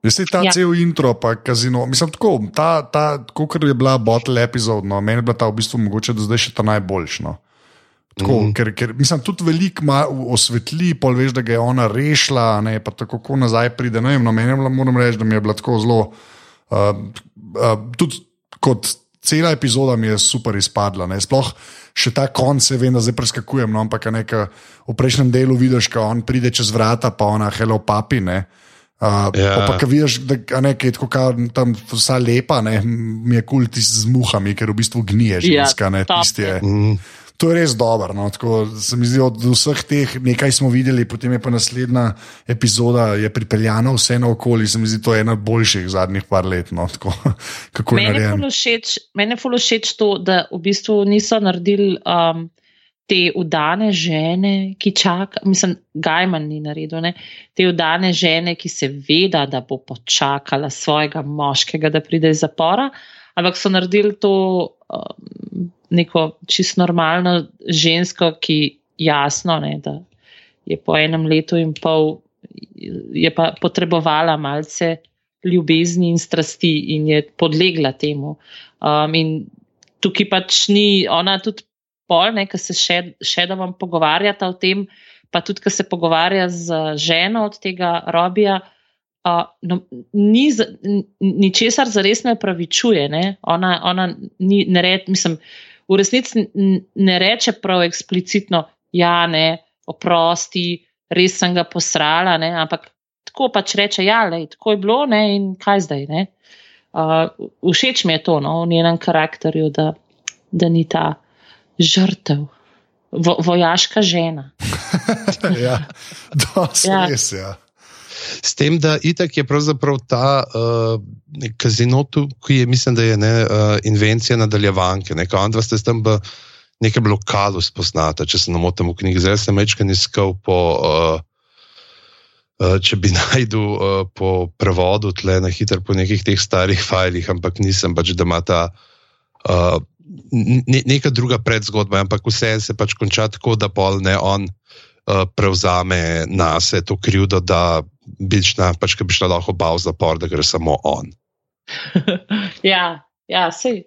Jaz se ta ja. Ja. cel intro, pa kazino. Mislim, tako, ta, ta, kot je bila bottle epizod, no, meni je bila ta v bistvu mogoče do zdaj še ta najboljša. No. Tako, mm ker, ker mislim, tudi veliko osvetli, pol veš, da ga je ona rešila, ne, pa tako kako nazaj pride. Ne vem, no, meni moram reči, da mi je bila tako zelo. Uh, uh, tudi kot cela epizoda mi je super izpadla. Ne. Sploh še ta konc, se vem, da zdaj preskakujem, no, ampak a ne, ka v prejšnjem delu vidiš, ko on pride čez vrata, pa ona hello papi. Ne. Uh, Ja. ja. Pa, ki vidiš, da ne, je tako, kao, tam vsa lepa, ne, mi je kul ti z muhami, ker v bistvu gnije ženska. ne, tisti je. Mm. To je res dobro. No? Tako, se mi zdi, od vseh teh nekaj smo videli, potem je pa naslednja epizoda je pripeljana vse naokoli. Se mi zdi, to je ena boljših zadnjih par let. No? Tako, kako je Mene je všeč, mene je ful všeč to, da v bistvu niso naredili um, te udane žene, ki čaka, mislim, Gajman ni naredil, ne? te udane žene, ki se veda, da bo počakala svojega moškega, da pride iz zapora, ampak so naredili to um, neko čisto normalno žensko, ki jasno, ne, da je po enem letu in pol je pa potrebovala malce ljubezni in strasti in je podlegla temu. Um, in tukaj pač ni, ona tudi pol, ne, ki se še, še da vam pogovarjata o tem, pa tudi, ki se pogovarja z ženo od tega robija. Uh, no, ni ničesar za res ne pravičuje. Ne? Ona, ona ni, ne reče, mislim, v resnici ne reče prav eksplicitno, ja, ne, oprosti, res sem ga posrala, ne? ampak tako pač reče, ja, le, tako je bilo ne? in kaj zdaj. Uh, všeč mi je to no, v njenem karakterju, da, da ni ta žrtev, vo, vojaška žena. ja, to je ja. res. Ja. S tem, da itak je pravzaprav ta uh, kazino, ki je, mislim, da je ne, uh, invencija nadaljevanke. Neka andva ste tam v nekem lokalu spoznata, če se ne motim v knjigi. Zdaj sem večkrat iskal po. Uh, Če bi najdel uh, po prevodu tle na hitro po nekih teh starih filih, ampak nisem pač, da ima ta uh, ne, neka druga predzgodba, ampak vse se pač konča tako, da pol ne on uh, prevzame na sebe to krivdo, da bi šla, pač, bi šla lahko bal zapor, da gre samo on. ja, ja, sej.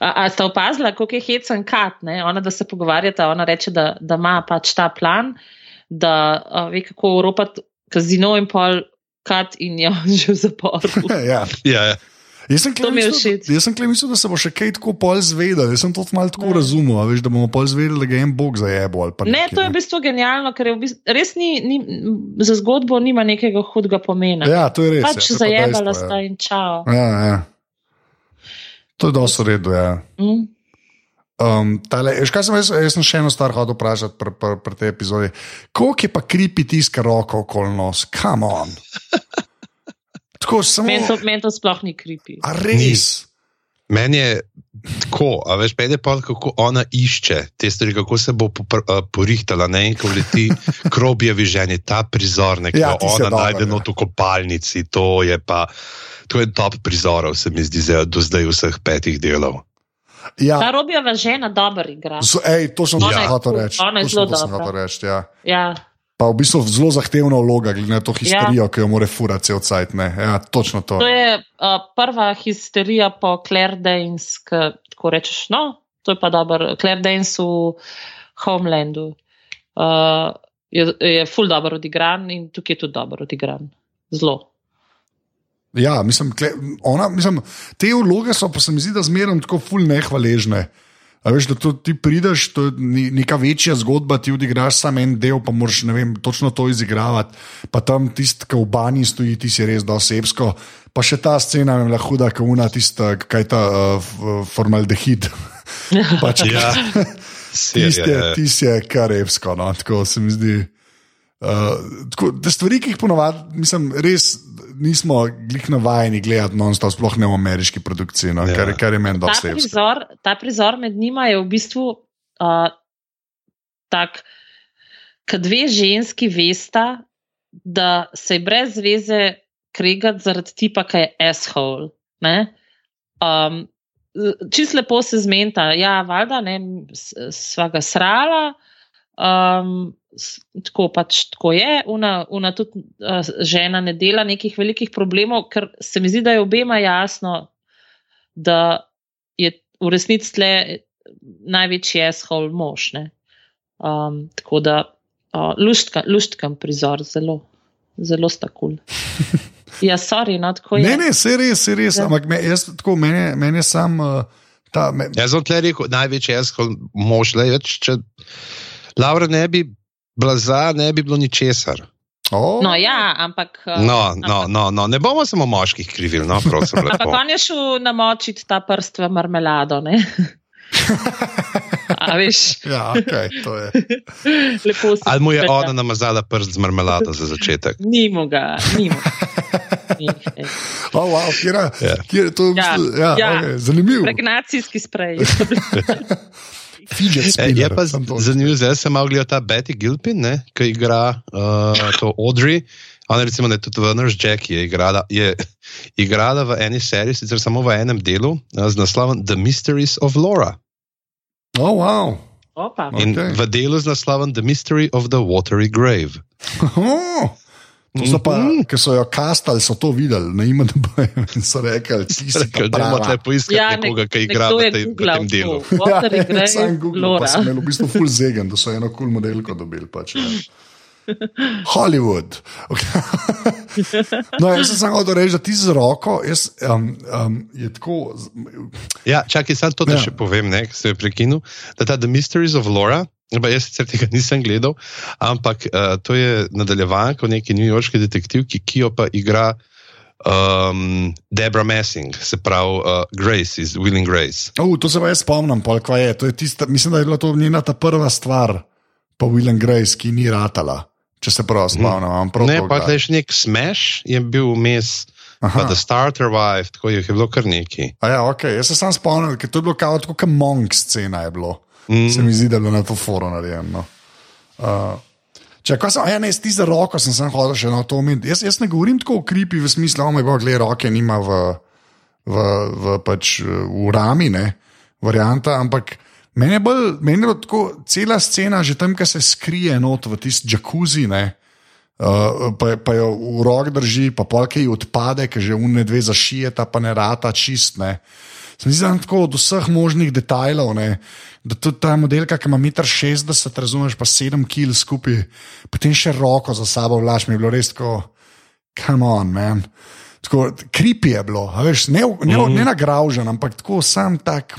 A, a ste opazili, kako je hecen kat, ne? ona da se pogovarjata, ona reče, da, da ima pač ta plan, da a, ve, kako uropati kazino in pol kat in je že v zaporu. ja, ja. ja. Jaz sem klem mislil, da se bo še kaj tako pol zvedel. Jaz sem to malo tako razumel, veš, da bomo pol zvedeli, da ga je en bog zajebal. Ne, nekaj, to je v bistvu genialno, ker v bistvu, res ni, ni, za zgodbo nima nekega hudega pomena. Ja, to je res. Pač ja, zajebala ja. sta in čau. Ja, ja. To je dosto redo, ja. Mm. Um, tale, sem jaz, jaz sem še eno stvar hodil vprašati pri pr, pr, tej epizodi. Koliko je pa kripi tiska roko okoli nos? Come on! Tako, samo... Meni to, men to sploh ni kripi. A res? Meni je tako, a veš, pede pa kako ona išče te stvari, kako se bo porihtala, ne in ko leti krobjevi ženi, ta prizor, nekaj ja, ona najde ja. v kopalnici, to je pa, to je top prizorov, se mi zdi, do zdaj vseh petih delov. Ja. Ta robjeva žena dobro igra. Z, ej, to sem ja. hotel reči. Ona je zelo dobra. Ja. Ja. Pa v bistvu zelo zahtevna vloga, glede na to histerijo, ja. ki jo mora furati cel cajt. Ja, točno to. To je uh, prva histerija po Claire Danes, ki tako rečeš. No, to je pa dobro. Claire Danes v Homelandu uh, je, je full dobro odigran in tukaj je tudi dobro odigran. Zelo. Ja, mislim, ona, mislim, te vloge so pa se mi zdi, da zmeraj tako full nehvaležne. Uh, A veš, da ti prideš, to je neka večja zgodba, ti odigraš samo en del, pa moraš vem, točno to izigravati. Pa tam tisti, ki v banji stoji, ti si res dosebsko. Pa še ta scena je bila huda, kot una, tista, kaj ta uh, formaldehid. pač, ja, ti si je karevsko, no, tako se mi zdi. Uh, tako, stvari, ki jih ponovadi, mislim, res nismo glih navajeni gledati non-stop, sploh ne v ameriški produkciji, no, ja. kar, kar je meni dosti všeč. Ta prizor med njima je v bistvu uh, tak, da dve ženski vesta, da se je brez veze kregati zaradi tipa, ki je asshole. Um, Čist lepo se zmenta, ja, valjda, ne, sva ga srala. Um, tako pač tako je, una, una tudi uh, žena ne dela nekih velikih problemov, ker se mi zdi, da je obema jasno, da je v resnici tle največji eshol mož. Um, tako da uh, luštkam prizor, zelo, zelo stakul. Ja, sorry, no, tako je. Ne, ne, se res, se res, ja. ampak me, jaz, tako, meni je sam. Uh, ta, me... Jaz sem tle rekel, največji eshol mož, le več, če Laura ne bi blaza, ne bi bilo ničesar. Oh. No, ja, ampak. Uh, no, no, ampak, no, no, ne bomo samo moških krivili, no, prosim. ampak on je šel namočiti ta prst v marmelado. A veš? ja, okay, to je. Ali mu je ona namazala prst z marmelado za začetek? Nimo ga, nimo. oh, wow, kjera, yeah. Ja. kjera, to, ja, ja, ja. Okay, zanimivo. Regnacijski sprej. E, je pa zanimivo, zdaj sem malo gledal ta Betty Gilpin, ne, ki igra uh, to Audrey. Ona, recimo, ne, tudi Vners Jack je igrala, je igrala v eni seriji, sicer samo v enem delu, uh, z naslovom The Mysteries of Laura. Oh, wow. In okay. v delu z naslovom The Mystery of the Watery Grave. Oh, To so pa, Mhm. ki so jo kastali, so to videli, na IMDB in so rekli, ti si Rekel, da tle poiskati ja, nekoga, ki igra v, je tej, v tem delu. Ja, Grey, sam Google, pa sem imel v bistvu full zegen, da so eno kul cool modelko dobili. Pač, ja. Hollywood. Okay. No, jaz sem samo reči, da ti z roko, jaz, um, um, je tako. Ja, čakaj, samo to, da Ja. ja. še povem, ne, ki sem jo prekinil. Da ta The Mysteries of Laura, pa jaz sicer tega nisem gledal, ampak uh, to je nadaljevanka o neki newyorški detektivki, ki jo pa igra um, Debra Messing, se pravi uh, Grace iz Will and Grace. Uh, to se pa jaz spomnim, pol, je. To je tista, mislim, da je bila to njena ta prva stvar, pa William Grace, ki ni ratala, če se prav spomnim. imam prav Ne, pa tle še nek Smash je bil vmes, pa Aha. The Starter Wife, tako jih je bilo kar neki. A Ja, okay. Jaz se sam spomnim, ker to je bilo kao, kot Monk scena. Je bilo. Mm. Se mi zdi, da je bilo na to foro narejeno. Uh, če kaj sem, ja, ne, ti za roko sem sem hodil še na to omeniti. Jaz, jaz ne govorim tako o kripi v smislu, da ima glede roke, nima v, v, v, pač, v rami, ne, varianta, ampak. Meni je, bolj, meni je tako cela scena, že tam, ki se skrije not v tisti jacuzzi, ne, uh, pa, pa jo v rok drži, pa polke ji odpade, ker že unne dve zašijeta, pa ne rata čist. Ne. Se mi zdi, da je tako od vseh možnih detajlov, ne, da tudi ta modelka, ki ima 1,60 m, razumeš, pa 7 kg skupaj, potem še roko za sabo vlaš, mi je bilo res tako, come on, man. Tako, kripi je bilo, veš, ne, ne, Mhm. ne nagraužen, ampak tako sam tak,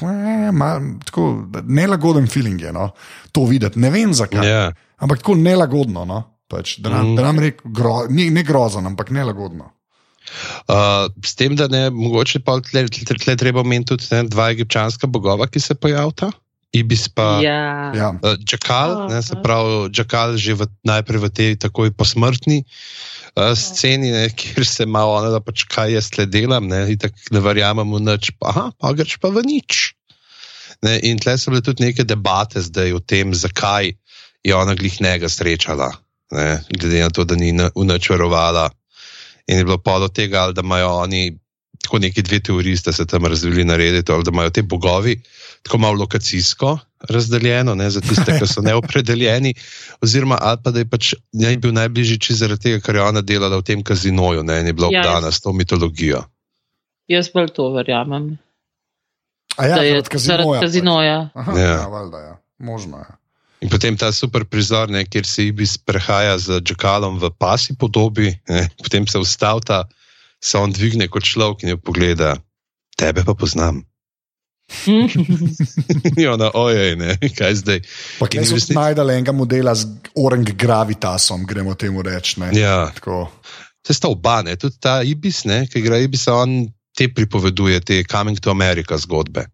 mal, tako nelagoden feeling je no, to videti. Ne vem zakaj. Ja. Ampak tako nelagodno. No? Pač, da nam, Mhm. da nam rekel, gro, ni, ne grozen, ampak nelagodno. Uh, s tem, da ne, mogoče pa tle, tle, tle treba omeniti tudi ne, dva egipčanska bogova, ki se pojavita. Ibis pa Ja. Ja. uh, Džakal, ne, se Aha. pravi, Džakal že v, najprej v tej takoj posmrtni uh, sceni, ne, kjer se malo ona, da pač kaj jaz tle delam, ne, in tako ne verjamem v nič, pa, aha, pa greš pa v nič. Ne, in tle so bile tudi neke debate zdaj o tem, zakaj je ona glih njega srečala, ne, glede na to, da ni v nič verovala. In je bilo pa do tega, ali da imajo oni tako neki dve teoriji, sta se tam razvili narediti, ali da imajo te bogovi tako malo lokacijsko razdeljeno, ne, za tiste, ki so neopredeljeni, oziroma ali pa da je pač njej bil najbližji čisto zaradi tega, ker je ona delala v tem kazinoju ne, in je bila Ja, obdana s to mitologijo. Jaz bolj to verjamem. A ja, da je zaradi kazinoja. zaradi pač. kazinoja. Aha, Ja. ja, valjda, ja. Možno je. In potem ta super prizor, ne, kjer se Ibis prehaja z Džakalom v pasi podobi, ne, potem se ustavlja, se on dvigne kot človek in jo pogleda, tebe pa poznam. In ona, ojej, ne, kaj zdaj. Pa v resnici- najdali enega modela z orang gravitasom, gremo temu reči. ne. Ja, Tako. se sta oba, ne, tudi ta Ibis, ne, ki igra Ibisa, on te pripoveduje, te Coming to America zgodbe.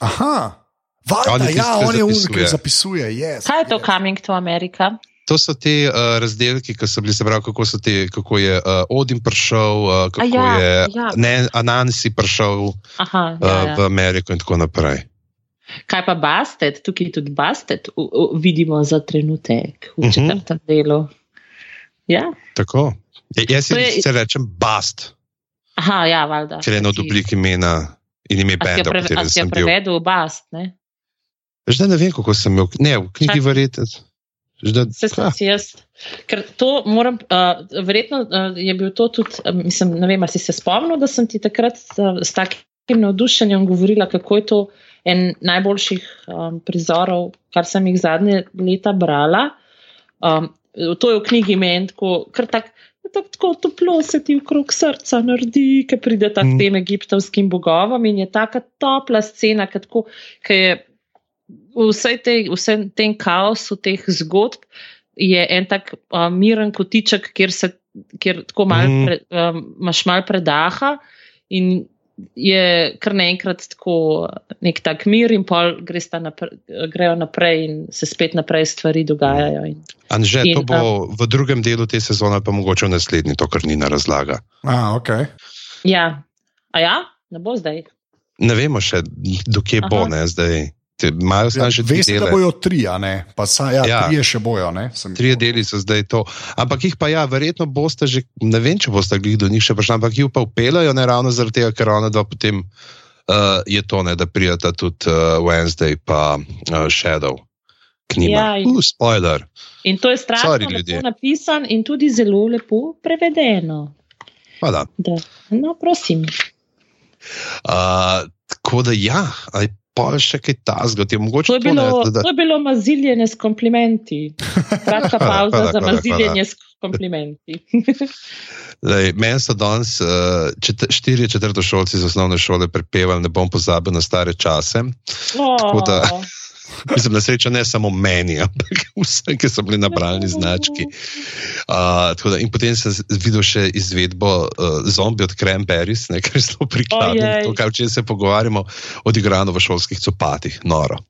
Aha, valjda, je ja, on je un, zapisuje. ki zapisuje. Yes, Kaj je to yes. Coming to America? To so te uh, razdelki, ki so bili, se pravi, kako, so te, kako je uh, Odin prišel, uh, kako ja, je ja. ne, Anansi prišel uh, Aha, ja, ja. v Ameriko in tako naprej. Kaj pa Bastet, tukaj tudi Bastet u, u, vidimo za trenutek v Mhm. četrtem delu. Ja, Tako. Ja, jaz si je- sicer rečem Bast, aha, ja, valjda. ker je eno od oblik imena in ime A benda, a si bil. prevedel Bast, ne? Zdaj ne vem, kako sem imel, ne, v knjigi verjete. Se sem si jaz. Ker to moram, uh, verjetno uh, je bil to tudi, uh, mislim, ne vem, ali si se spomnil, da sem ti takrat uh, s takim navdušenjem govorila, kako je to en najboljših um, prizorov, kar sem jih zadnje leta brala. Um, to je v knjigi meni tako, kar tak, tak, tako toplo se ti okrog srca naredi, ki pride ta Mm. tem egiptovskim bogovom in je taka topla scena, ki je v vsej tej, vsem tem kaosu teh zgodb je en tak uh, miren kotiček, kjer se kjer tako mal Mhm. pre, um, imaš mal predaha in je kar naenkrat tako nek tak mir in pol napre, grejo naprej in se spet naprej stvari dogajajo. In, Anže, In, to bo v drugem delu te sezone, pa mogoče v naslednji, to kar ni na razlaga. A, okay. ja, a ja, ne bo zdaj. Ne vemo še, dokje bo, ne, zdaj. Te, imajo ja, ja, že tri veste, da dele. bojo tri, a ne? Pa sa, ja, Ja. Trije še bojo, Trije deli so zdaj to. Ampak jih pa ja, verjetno boste že, ne vem, če boste glih do njih še prišli, ampak jih pa upelajo, ne ravno zaradi tega, ker ona dva potem uh, je to, ne, da prijata tudi uh, Wednesday pa uh, Shadow. Ja, in- Uh, spoiler. In to je strašno Sorry, lepo ljudje. napisan in tudi zelo lepo prevedeno. Hvala. Da. No, prosim. Uh, tako da ja, ali pa še kaj tasga, ti To je to, ne, bilo, da, to je bilo maziljenje s komplimenti. Kratka Hvala, pauza hvala, za hvala, maziljenje s komplimenti. Lej, meni so danes uh, čet, štiri četrtošolci iz osnovne šole prepevali, ne bom pozabil na stare čase. Tako da- Oh. Mislim, na srečo ne samo meni, ampak vsem, ki so bili na bralni znački. Uh, da, in potem sem videl še izvedbo uh, zombi od Cranberries, kar je zelo prikladno. To, kar če se pogovarjamo, odigrano v šolskih copatih, noro.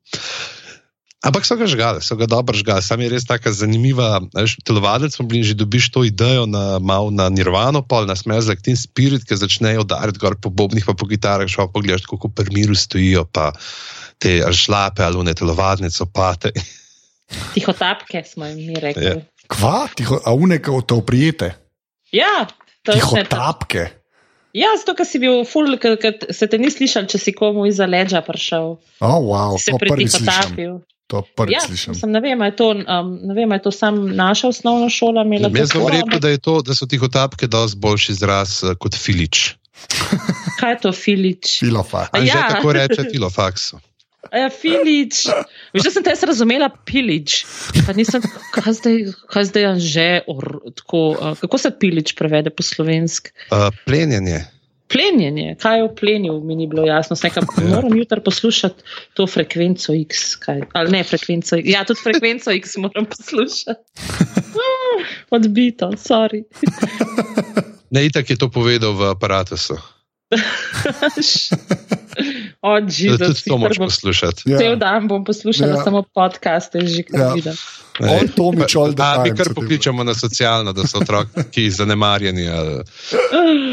Ampak so ga žgali, so ga dobro žgali. Sam je res tako zanimiva. Telovadec smo bili in že dobiš to idejo na, mal na Nirvano, pol na Smelzak Teen Spirit, ki začnejo udariti gor po bobnih, pa po gitarah, šel pogledaš, kako pri miru stojijo, pa te šlape ali ne telovadne copate. Tihotapke smo jim mi rekli. Ja. Kva, tiho, a uneka v to prijete. Ja, to je Tiho to. tapke. Ja, zato, ker si bil ful, ker ker se te ni slišal, če si komu iza leđa prišel. Oh, wow, Se to prvič slišim. pretihotapil. To prvič Ja, slišim. sem, ne vem, a je to, um, ne vem, a je to sam naša osnovna šola imela. Jaz foro, rekel, da, je to, da so tihotapke dosti boljši izraz eh, kot filič. Kaj je to filič? Filofa. Ali že Ja. tako reče filofaksu? Ja, filič. Veš, da sem te razumela pilič. Pa nisem, kaj zdaj, kaj zdaj že, or, tako, uh, kako se pilič prevede po slovensk? Uh, plenjenje. Plenjenje, kaj je v plenju, mi ni bilo jasno. Sem Nekaj, moram jutri poslušati to frekvenco X. Kaj, ali ne frekvenco X. Ja, tudi frekvenco X moram poslušati. Ah, Odbito, sorry. Ne, itak je to povedal v aparatu. Oči, Da da tudi to moraš poslušati. Ja. Cel dan bom poslušala Ja. ja. samo podcaste, že kar Ja. ja. vidim. On A, mi time, kar so ti- pokličemo na socialno, da so otroki zanemarjeni. Ali...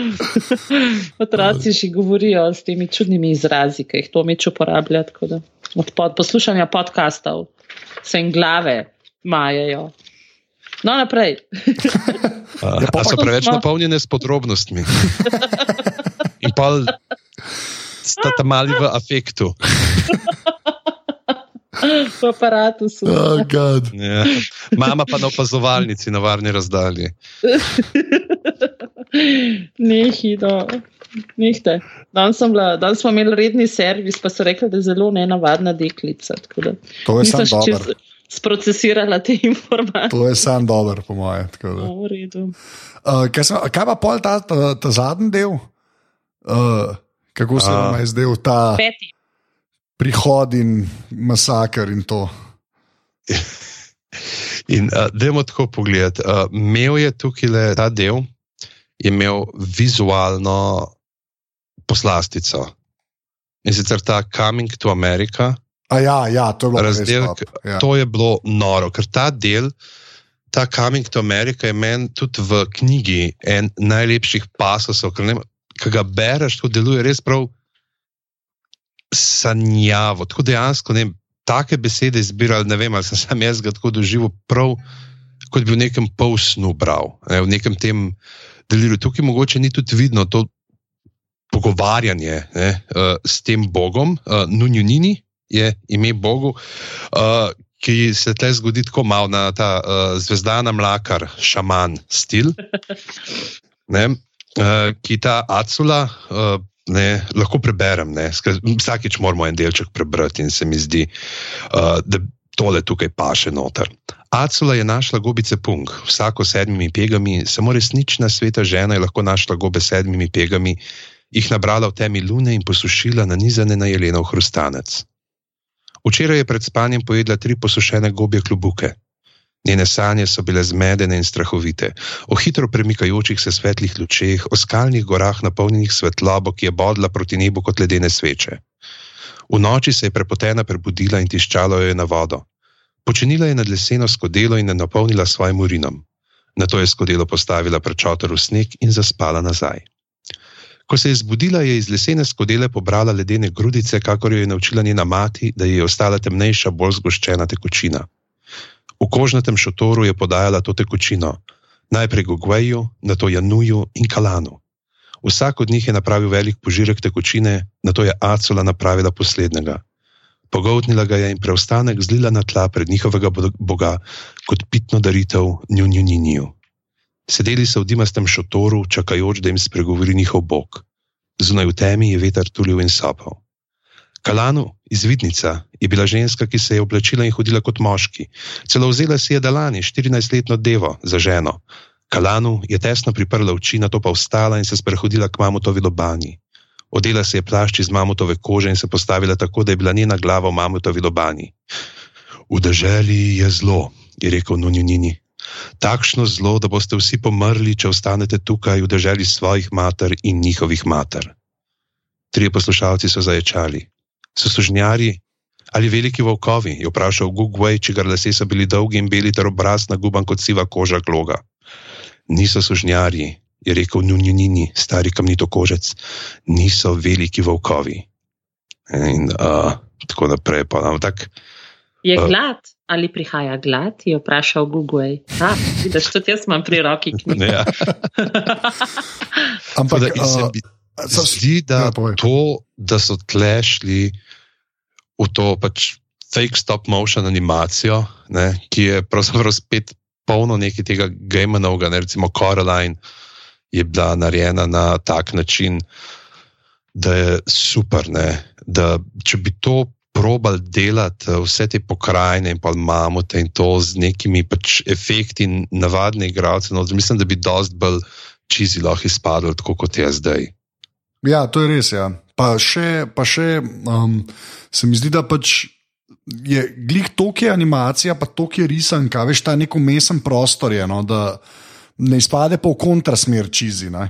Otroci že govorijo s temi čudnimi izrazi, ki jih Tomič uporablja. tako da Od pod, poslušanja podkastov se jim glave majajo. No, naprej. A, Ja, pa a so preveč napolnjene s podrobnostmi. Pa sta tam mali v afektu. V aparatu so. Oh, God. Ja. Mama pa na opazovalnici na varni razdalji. Nehi, no. Nehte. Danes, sem bila, danes smo imeli redni servis, pa so rekli, da je zelo nenavadna deklica. tako da To je sam Nisem še dober. čez sprocesirala te informacije. To je sam dober, po moje. tako da. V redu. Uh, kaj, sem, kaj pa pol ta, ta, ta zadnji del? Uh, kako se vam je zdel ta Peti. prihod in masakr in to? In uh, dajmo tako pogledati. Uh, imel je tukaj le ta del, je imel vizualno poslastico. In sicer ta Coming to America, A ja, ja, to je bilo Razdelek, ja. to je bilo noro, ker ta del, ta Coming to America je meni tudi v knjigi en najlepših pasosov, ker ne vem, ki ga bereš, to deluje res prav sanjavo. Tako dejansko ne vem, take besede izbirali, ne vem, ali sem sam jaz ga tako doživel, prav kot bi v nekem polsnu bral, ne, v nekem tem delirju. Tukaj mogoče ni tudi vidno to pogovarjanje ne, uh, s tem Bogom, uh, Nunjunini je ime Bogu. Uh, Ki se tle zgodi tako malo na ta uh, zvezdana mlakar, šaman stil, ne, uh, ki ta Acula, uh, ne, lahko preberem. Vsakič moramo en delček prebrati in se mi zdi, uh, da tole tukaj paše noter. Acula je našla gobice punk, vsako s sedmimi pegami, samo resnična sveta žena je lahko našla gobe s sedmimi pegami, jih nabrala v temi lune in posušila na nizane na jelenov hrustanec. Včeraj je pred spanjem pojedla tri posušene gobje klubuke. Njene sanje so bile zmedene in strahovite, o hitro premikajočih se svetlih lučeh, o skalnih gorah napolnjenih svetlobo, ki je bodla proti nebu kot ledene sveče. V noči se je prepotena prebudila in tiščala jo je na vodo. Počenila je nad leseno skodelo in jo napolnila svojim urinom. Nato je skodelo postavila prečotor v sneg in zaspala nazaj. Ko se je zbudila, je iz lesene skodele pobrala ledene grudice, kakor jo je naučila njena mati, da ji je ostala temnejša, bolj zgoščena tekočina. V kožnatem šotoru je podajala to tekočino, najprej Gogveju, nato Januju in Kalanu. Vsak od njih je napravil velik požirek tekočine, nato je Acula napravila poslednjega. Pogotnila ga je in preostanek zlila na tla pred njihovega bo- boga kot pitno daritev njunju. Sedeli so v dimastem šotoru, čakajoč, da jim spregovori njihov bog. Zunaj v temi je veter tulil in sapal. Kalanu, izvidnica, je bila ženska, ki se je oblačila in hodila kot moški. Celo vzela si je Dalani, 14-letno devo, za ženo. Kalanu je tesno priprla oči, na to pa vstala in se sprehodila k mamutovi lobani. Odela se je plašč iz mamutove kože in se postavila tako, da je bila njena glava v mamutovi lobani. V deželi je zlo, je rekel Nunjunini. Takšno zlo, da boste vsi pomrli, če ostanete tukaj v deželi svojih mater in njihovih mater. Trije poslušalci so zaječali. So sužnjari ali veliki volkovi, je vprašal Gugway, čigar lase so bili dolgi in beli ter obraz naguban kot siva koža gloga. Niso sužnjari, je rekel Nunjunini, stari kamnito kožec, niso veliki volkovi. In uh, tako naprej. Pa, ampak, Je A. glad ali prihaja glad? Je vprašal Google. Ah, vidiš, tudi jaz imam pri roki knjigo. ja, Ampak, da se uh, mi so- zdi, da ja, to, da so tlešli v to pač fake stop motion animacijo, ne, ki je pravzaprav spet polno nekaj tega gamenovega, ne, recimo Coraline je bila narejena na tak način, da je super, ne, da če bi to probal delati, eh, vse te pokrajine in pa mamute in to z nekimi pač efekti in navadne igralce, no, mislim, da bi dost bolj čizi lahko izpadlo, tako kot je zdaj. Ja, to je res. Ja. Pa še, pa še um, se mi zdi, da pač je glih toliko je animacija, pa toliko je risanka, veš, ta neko mesen prostor je, no, da ne izpade pa v kontrasmer čizi. Ne.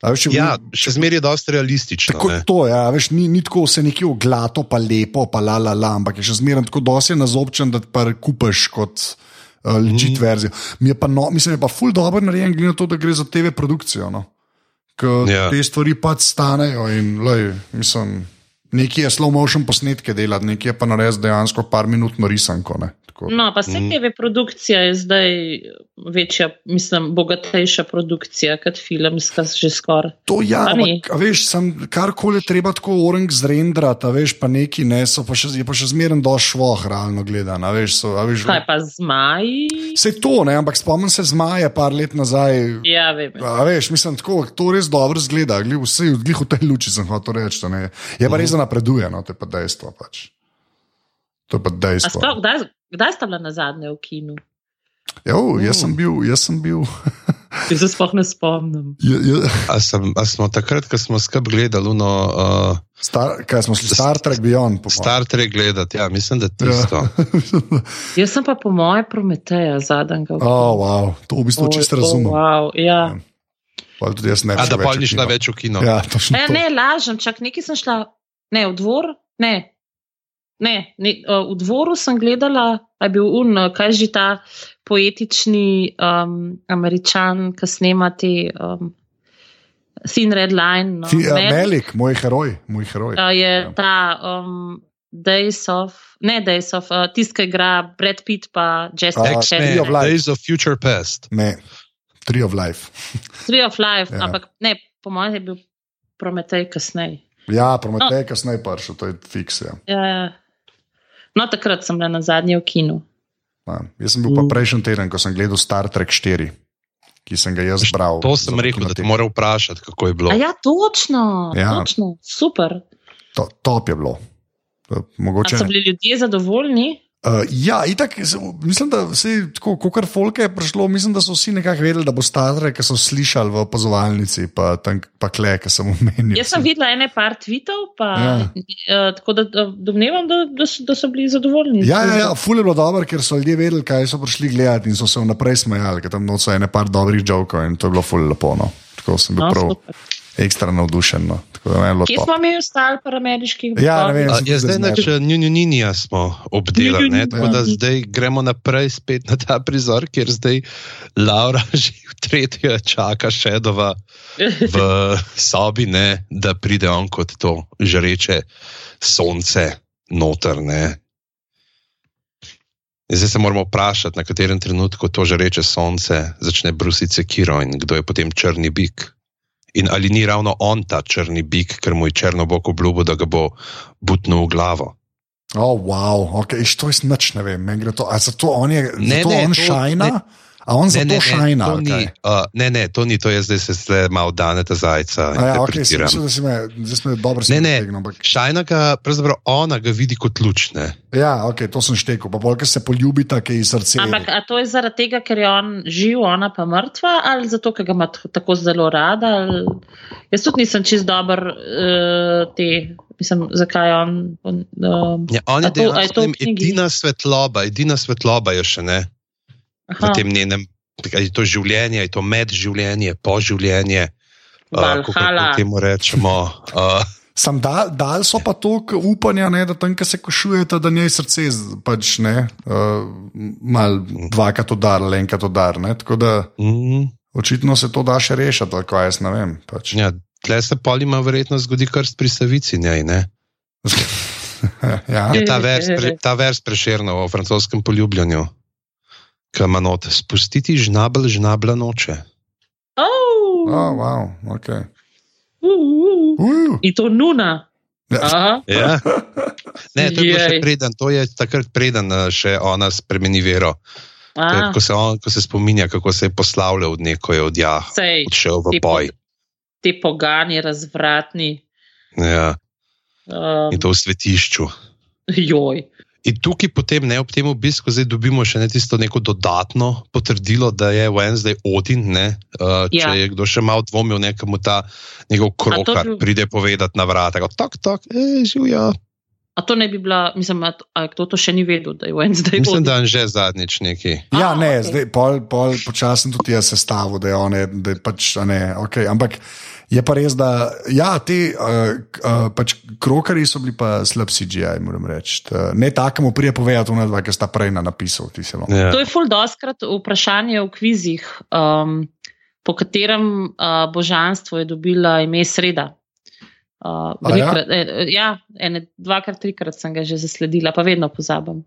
A Veš, Ja, še zmeraj je dosti realistično. Tako ne. to ja, veš, ni, ni tako vse neki oglato, pa lepo, pa la la la, ampak je še zmeraj tako dosti nazobčen, da pa kupaš kot uh, legit mm. verzijo. Mi je pa, no, mislim, je pa ful dobro narejen, glede na to, da gre za TV produkcijo. No. Ker Ja. te stvari pač stanejo in lej, mislim, nekaj je slow motion posnetke delati, nekaj je pa narediti dejansko par minutno risanko. Ne. Tako da- No, pa Mm. TV produkcija je zdaj večja, mislim, bogatejša produkcija kot filmska, že skoraj. To ja, ampak, veš, sem karkoli je treba tako orang zrendrati, veš, pa neki ne, so pa še, je pa še zmeraj do švoh, realno gledano. veš, so- veš, Kaj pa zmaji? Vse to, ne, ampak spomnim se zmaja, par let nazaj. Ja, vem. A veš, mislim, tako, to res dobro zgleda, glih, vse glih v tej luči sem hotel reči. Je pa res, da napreduje, no, to je pa dejstvo. Pač. To je pa dejstvo. sploh, kdaj, kdaj sta bila na zadnje v kinu? Jo, jaz sem bil, jaz sem bil. Jaz se sploh ne spomnim. Je, je, A, sem, a smo takrat, ko smo skupaj gledali Luno, uh, star, kaj smo šli, Star Trek Beyond. Star Trek gledati, ja, mislim, da Ja. tisto. Jaz sem pa po moje Prometeja zadnjega. v oh, wow, to v bistvu čisto razumem. Oh, wow, ja. Pa tudi jaz ne A da pa ni v šla kino. več v kino. Ja, točno E, to. ne, lažem, čak nekaj sem šla, ne, v dvor, ne. Ne, ne, uh, v dvoru sem gledala, a je bil un, uh, kaj že ta poetični um, američan, ki snema te um, Thin Red Line. No, Ti, uh, Mel- Melik, moj heroj, moj heroj. uh, je Ja. ta um, Days of, ne Days of, uh, tisti, ki igra Brad Pitt pa Jessica Chastain. Of Life. Days of Future Past. Ne, Tree of Life. Tree of Life, Ja. ampak ne, po mojem je bil Prometej kasneje. Ja, prometej, no. kasneje prišel, to je fiks. Ja. Ja, ja. No, takrat sem bila na zadnje v kinu. Ja, jaz sem bil pa prejšnji teden, ko sem gledal Star Trek 4, ki sem ga jaz bral. To sem rekel, da te moram vprašati, kako je bilo. A ja, točno, Ja. točno super. To, top je bilo. To, A Mogoče, so bili ljudje zadovoljni? Uh, ja, itak, mislim, da vsi, tako, kot folke je prišlo, mislim, da so vsi nekako vedeli, da bo Star Trek, ki so slišali v opazovalnici, pa, tam, pa kle, ki sem omenil. Jaz sem videla ene par tweetov, pa, Ja. uh, tako da domnevam, da, da, so, da so bili zadovoljni. Ja, ja, ja, ful je bilo dobro, ker so ljudje vedeli, kaj so prišli gledati in so se vnaprej smejali, ker tam noč so ene par dobrih jokov in to je bilo ful lepo. No. Tako sem bil No, prav super. Ekstra navdušen. No. Kje top. smo mi ostali pri ameriških Ja, ne vem. A, sem Je tudi zdaj zmeden. neč njunjuninija smo obdelali, ne? tako Ja. da zdaj gremo naprej spet na ta prizor, kjer zdaj Laura že v tretjo čaka Šedova v sobi, ne, da pride on kot to žreče sonce noter. Ne. In Zdaj se moramo vprašati, na katerem trenutku to žreče sonce začne brusiti sekiro in kdo je potem črni bik. In ali ni ravno on ta črni bik, ker mu je črno bok obljubil, da ga bo butnil v glavo. Oh, wow, okay. To je nič, ne vem. meni gre To, a zato on je, Ne, zato ne, on to- šajna, ne. A on Ne, zato ne, ne, šajna. to ni, uh, ne, ne, to ni, to je zdaj se zdaj malo daneta zajca. A Ja, okay, sem mislil, da si me, zdaj smo dobro Ne, ne, stegnil. Ampak, Šajna ga, pravzaprav ona ga vidi kot luč. Ne? ja, okay, to sem štekel. Pa bolj, ker se poljubita, ki je iz srca. Ampak a to je zaradi tega, ker je on živ, ona pa mrtva, ali zato, ker ga ima tako zelo rada? Ali... Jaz tudi nisem čist dober uh, te, mislim, zakaj on. on uh, Ja, on je to- je to ne edina svetloba, edina svetloba je še ne v aha, tem njenem. Je to življenje, je to medživljenje, poživljenje. Uh, kako Valhalla. temu rečemo. Uh, Sam dal, dal so pa toliko upanja, ne, da tam, ki se košujete, da njej srce pač ne, uh, mal dvakrat udar, ali enkrat udar. Ne, tako da mm, očitno se to da še rešiti, ali kaj jaz ne vem. Pač. ja, tle se polima verjetno zgodi krst pri savici njej. Ne? ja. Je ta vers, pre, ta vers preširno o francoskem poljubljanju, ki ima not spustiti žnabel, žnabla noče. Oh, Oh, wow, okay. uh, uh. uh, In to nuna. Ja. Aha. Ja. Ne, to je bilo še preden, to je takrat preden eh, še ona spremeni vero. Je, ko, se on, ko se spominja, kako se je poslavljal od neko, je odjah, sej, odšel v po- boj. ti pogani, razvratni. Ja, Um, in to v svetišču. joj. In tukaj potem, ne, ob tem obisku, zdaj dobimo še ne tisto neko dodatno potrdilo, da je Wednesday Odin. Ne, uh, če Ja. je kdo še malo dvomil, nekemu ta njegov krokar bi- pride povedati na vrata, tako, tak, e, živijo. A to ne bi bila, mislim, a, a kdo to še ni vedel, da je Wednesday. Mislim, Odin? da je že zadnjič neki. Ja, A, ne, okej. zdaj pol, pol počasno tudi jaz sestavil, da je on, da je pač, a ne, okay. ampak je pa res, da ja, ti uh, uh, pač krokari so bili pa slab CGI, moram reči. Ne takemu prije povedati, ona dva, ki sta prej na napisal, vam. Ja. To je ful doskrat vprašanje v kvizih, um, po katerem uh, božanstvu je dobila ime sreda. Uh, A ja? velikrat, ja? ja, ene, dvakrat, trikrat sem ga že zasledila, pa vedno pozabim.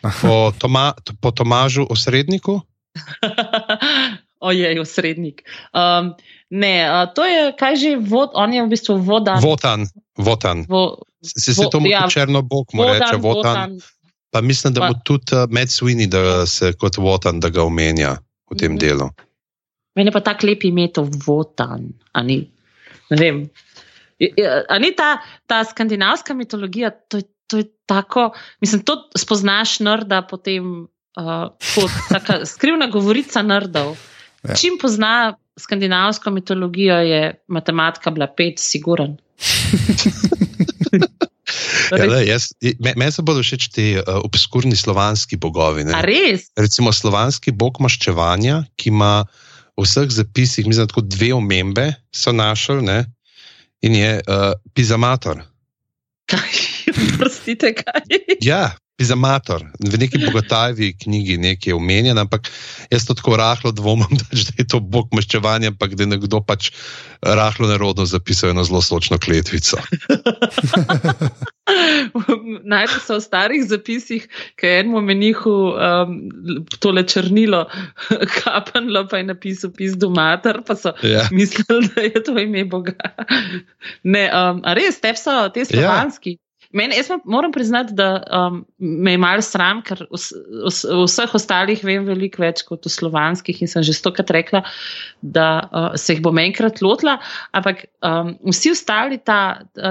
Po, Toma, po Tomažu osredniku. Ojej, osrednik. Um, ne, uh, to je kaj že vod, on je v bistvu vodan. Votan, votan. Vo, Se se Vo- to mu ja, ja, črno bog mu reče, votan. Pa mislim, da Pa- mu tudi uh, Matt Sweeney, da se kot votan, da ga omenja v tem Mhm. delu. Meni je pa tako lep ime to vodan, a ni. Ne vem. A ni ta, ta skandinavska mitologija, to je, to je tako, mislim, to spoznaš nerda potem uh, kot taka skrivna govorica nerdov. Ja. Čim pozna skandinavsko mitologijo, je matematika bila pet, siguren. Ja, le, jaz, me, meni se bodo všeč ti uh, obskurni slovanski bogovi. Recimo slovanski bog maščevanja, ki ima v vseh zapisih, mislim, da tako dve omembe so našli, ne? In je uh, pizamator. Kaj? Prostite, kaj? Ja, pizamator. V neki bogotavi knjigi nekaj je omenjen, ampak jaz to tako rahlo dvomim, da je to bog maščevanja, ampak da je nekdo pač rahlo nerodno zapisal eno zelo sočno kletvico. Najprej so v starih zapisih, ki je enemu menihu um, tole črnilo kapnilo, pa je napisal pisdo mater, pa so Ja. mislili, da je to ime Boga. Ne, um, a res, te so te slovanski. Ja. Meni, jaz mo- moram priznati, da um, me je malo sram, ker v, s- v, s- v vseh ostalih vem veliko več kot v slovanskih in sem že stokrat rekla, da uh, se jih bom enkrat lotila. Ampak um, vsi ostali, ta,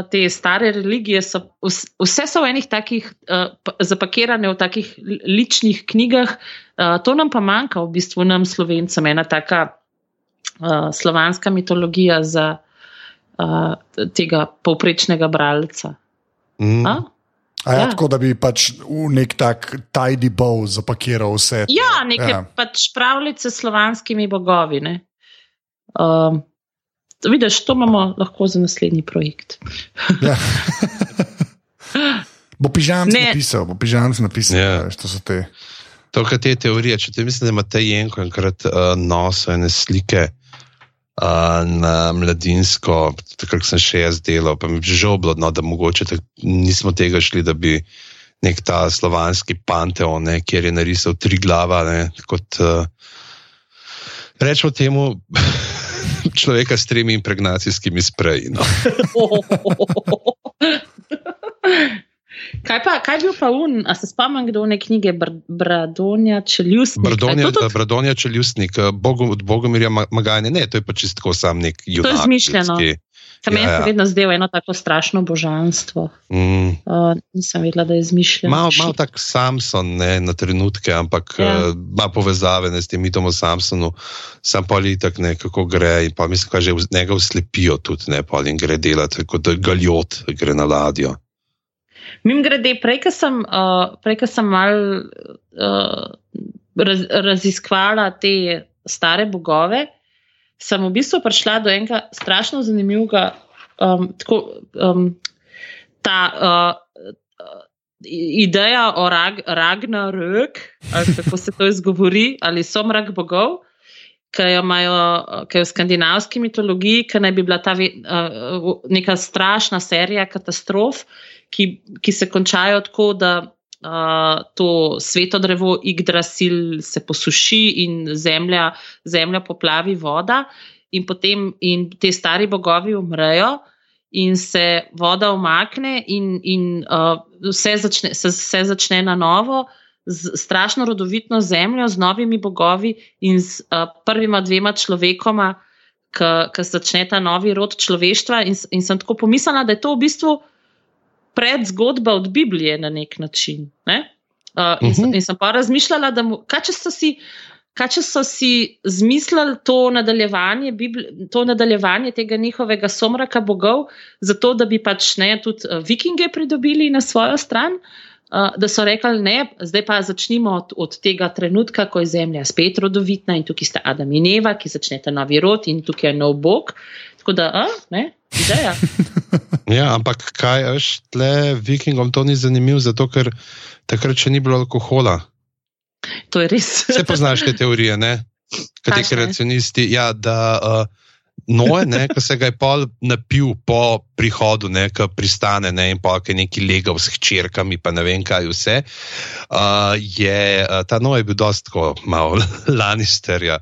te stare religije, so, vs- vse so v enih takih, uh, pa- zapakirane v takih li- ličnih knjigah. Uh, to nam pa manjka, v bistvu nam slovencem, ena taka uh, slovanska mitologija za uh, tega povprečnega bralca. Mm. A? A ja, Ja. tako da bi pač v nek tak tidy bow zapakiral vse. to. Ja, neke Ja. pač pravljice s slovanskimi bogovi. ne. Um, vidiš, to imamo lahko za naslednji projekt. Ja. bo pižamc Ne. napisal, bo pižamc napisal, Ja. yeah. to so te. To, kar te teorije, če te mislim, da ima te jenko enkrat uh, noso ene slike na mladinsko, takrat ko sem še jaz delal, pa mi je žal bilo, no, da mogoče tak, nismo tega šli, da bi nek ta slovanski panteon, ne, kjer je narisal tri glava, ne, kot uh, rečemo temu. Človeka s tremi impregnacijskimi spreji. No. Kaj, pa, kaj bil pa un, a se spomnim, kdo v neki knjigi Br Bradonja Čeljustnik? Bradonja, Bradonja Čeljustnik, Bogu, od Bogomirja Magajne, ne, to je pa čistko sam nek junak. To je izmišljeno. Kaj meni ja, ja. se vedno zdelo eno tako strašno božanstvo. Mm. Uh, nisem vedela, da je izmišljeno. Malo mal tak Samson, ne na trenutke, ampak ja. uh, ima povezave ne, s tem mitom o Samsonu, sam pa ali tako nekako gre in pa mislim, da že njega uslepijo tudi, ne pa ali gre delati, kot da galjot gre na ladjo. Mim grede, prej, ko sem, uh, sem mal uh, raz, raziskvala te stare bogove sem v bistvu prišla do enega strašno zanimivega, um, tako, um, ta uh, ideja o rag, Ragnarök, ali kako se to izgovori, ali so mrak bogov. Ki jo imajo v skandinavski mitologiji, ki naj bi bila ta uh, neka strašna serija katastrof, ki, ki se končajo tako, da uh, to sveto drevo Yggdrasil se posuši in zemlja, zemlja poplavi voda, in potem in te stari bogovi umrejo. In se voda umakne, in, in uh, vse, začne, se, vse začne na novo, z strašno rodovitno zemljo, z novimi bogovi in z uh, prvima dvema človekoma, ki začne ta novi rod človeštva. In, in sem tako pomislila, da je to v bistvu predzgodba od Biblije na nek način. Ne? Uh, in, uh -huh. in sem pa razmišljala, da mu, kaj če so si. Kaj, če so si zmislili to nadaljevanje, to nadaljevanje tega njihovega somraka bogov, zato da bi pač ne tudi vikinge pridobili na svojo stran, uh, da so rekli, ne, zdaj pa začnimo od, od tega trenutka, ko je zemlja spet rodovitna in tukaj sta Adam in Eva, ki začnete novi rod in tukaj je nov bog. Tako da, a, ne, ideja. Ja, ampak kaj veš, tle vikingom to ni zanimivo, zato ker takrat še ni bilo alkohola. To je res. Vse poznaš te teorije, ne? Kaj ti kreacionisti? Ja, da. Uh, Noe, ne, ko se ga je pol napil po prihodu, ne, ko pristane ne, in pa je neki legal s hčerkami, pa ne vem kaj vse. Uh, je, uh, ta Noe je bil dosto malo Lannisterja,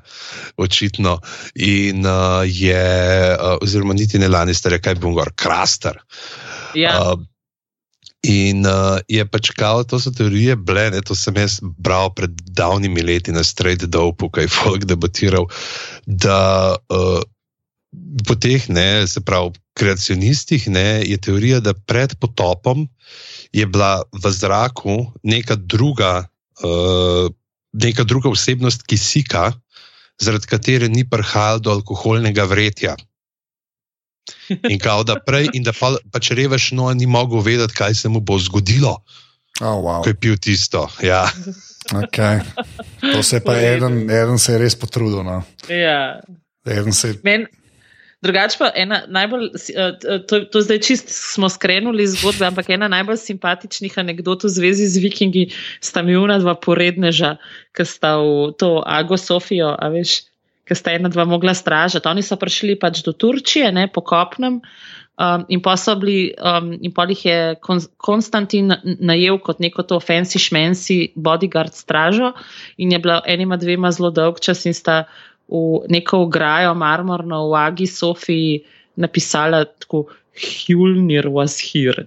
očitno. In uh, je, uh, oziroma niti ne Lannisterja, kaj bi gor, Kraster. Ja. Uh, In uh, je pač kao, to so teorije, ble, ne, to sem jaz bral pred davnimi leti na Straight Dope, kaj je folk debatiral, da uh, po teh, ne, se pravi, kreacionistih, ne, je teorija, da pred potopom je bila v zraku neka druga, uh, neka druga osebnost kisika, zaradi katere ni prihajalo do alkoholnega vretja. In kao, da prej, in da pa, pač reveš, no, ni mogel vedeti, kaj se mu bo zgodilo. Oh, wow. Ko je pil tisto. Ja. Okay. To se je pa eden, eden se je res potrudil. No. Ja. Se... Men, Drugač pa ena najbolj, eh, to, to zdaj čist smo skrenuli zgodbe, ampak ena najbolj simpatičnih anegdot v zvezi z vikingi sta mi una dva poredneža, ki sta v to Ago Sofijo, a veš, ki sta ena dva mogla stražati. Oni so prišli pač do Turčije, ne, po kopnem. Um, in pa so bili, um, in pa jih je Konstantin najel kot neko to fancy šmensi bodyguard stražo, in je bila enima dvema zelo dolg čas in sta v neko ograjo marmorno v Agi Sofiji napisala tako: Hjulnir was here.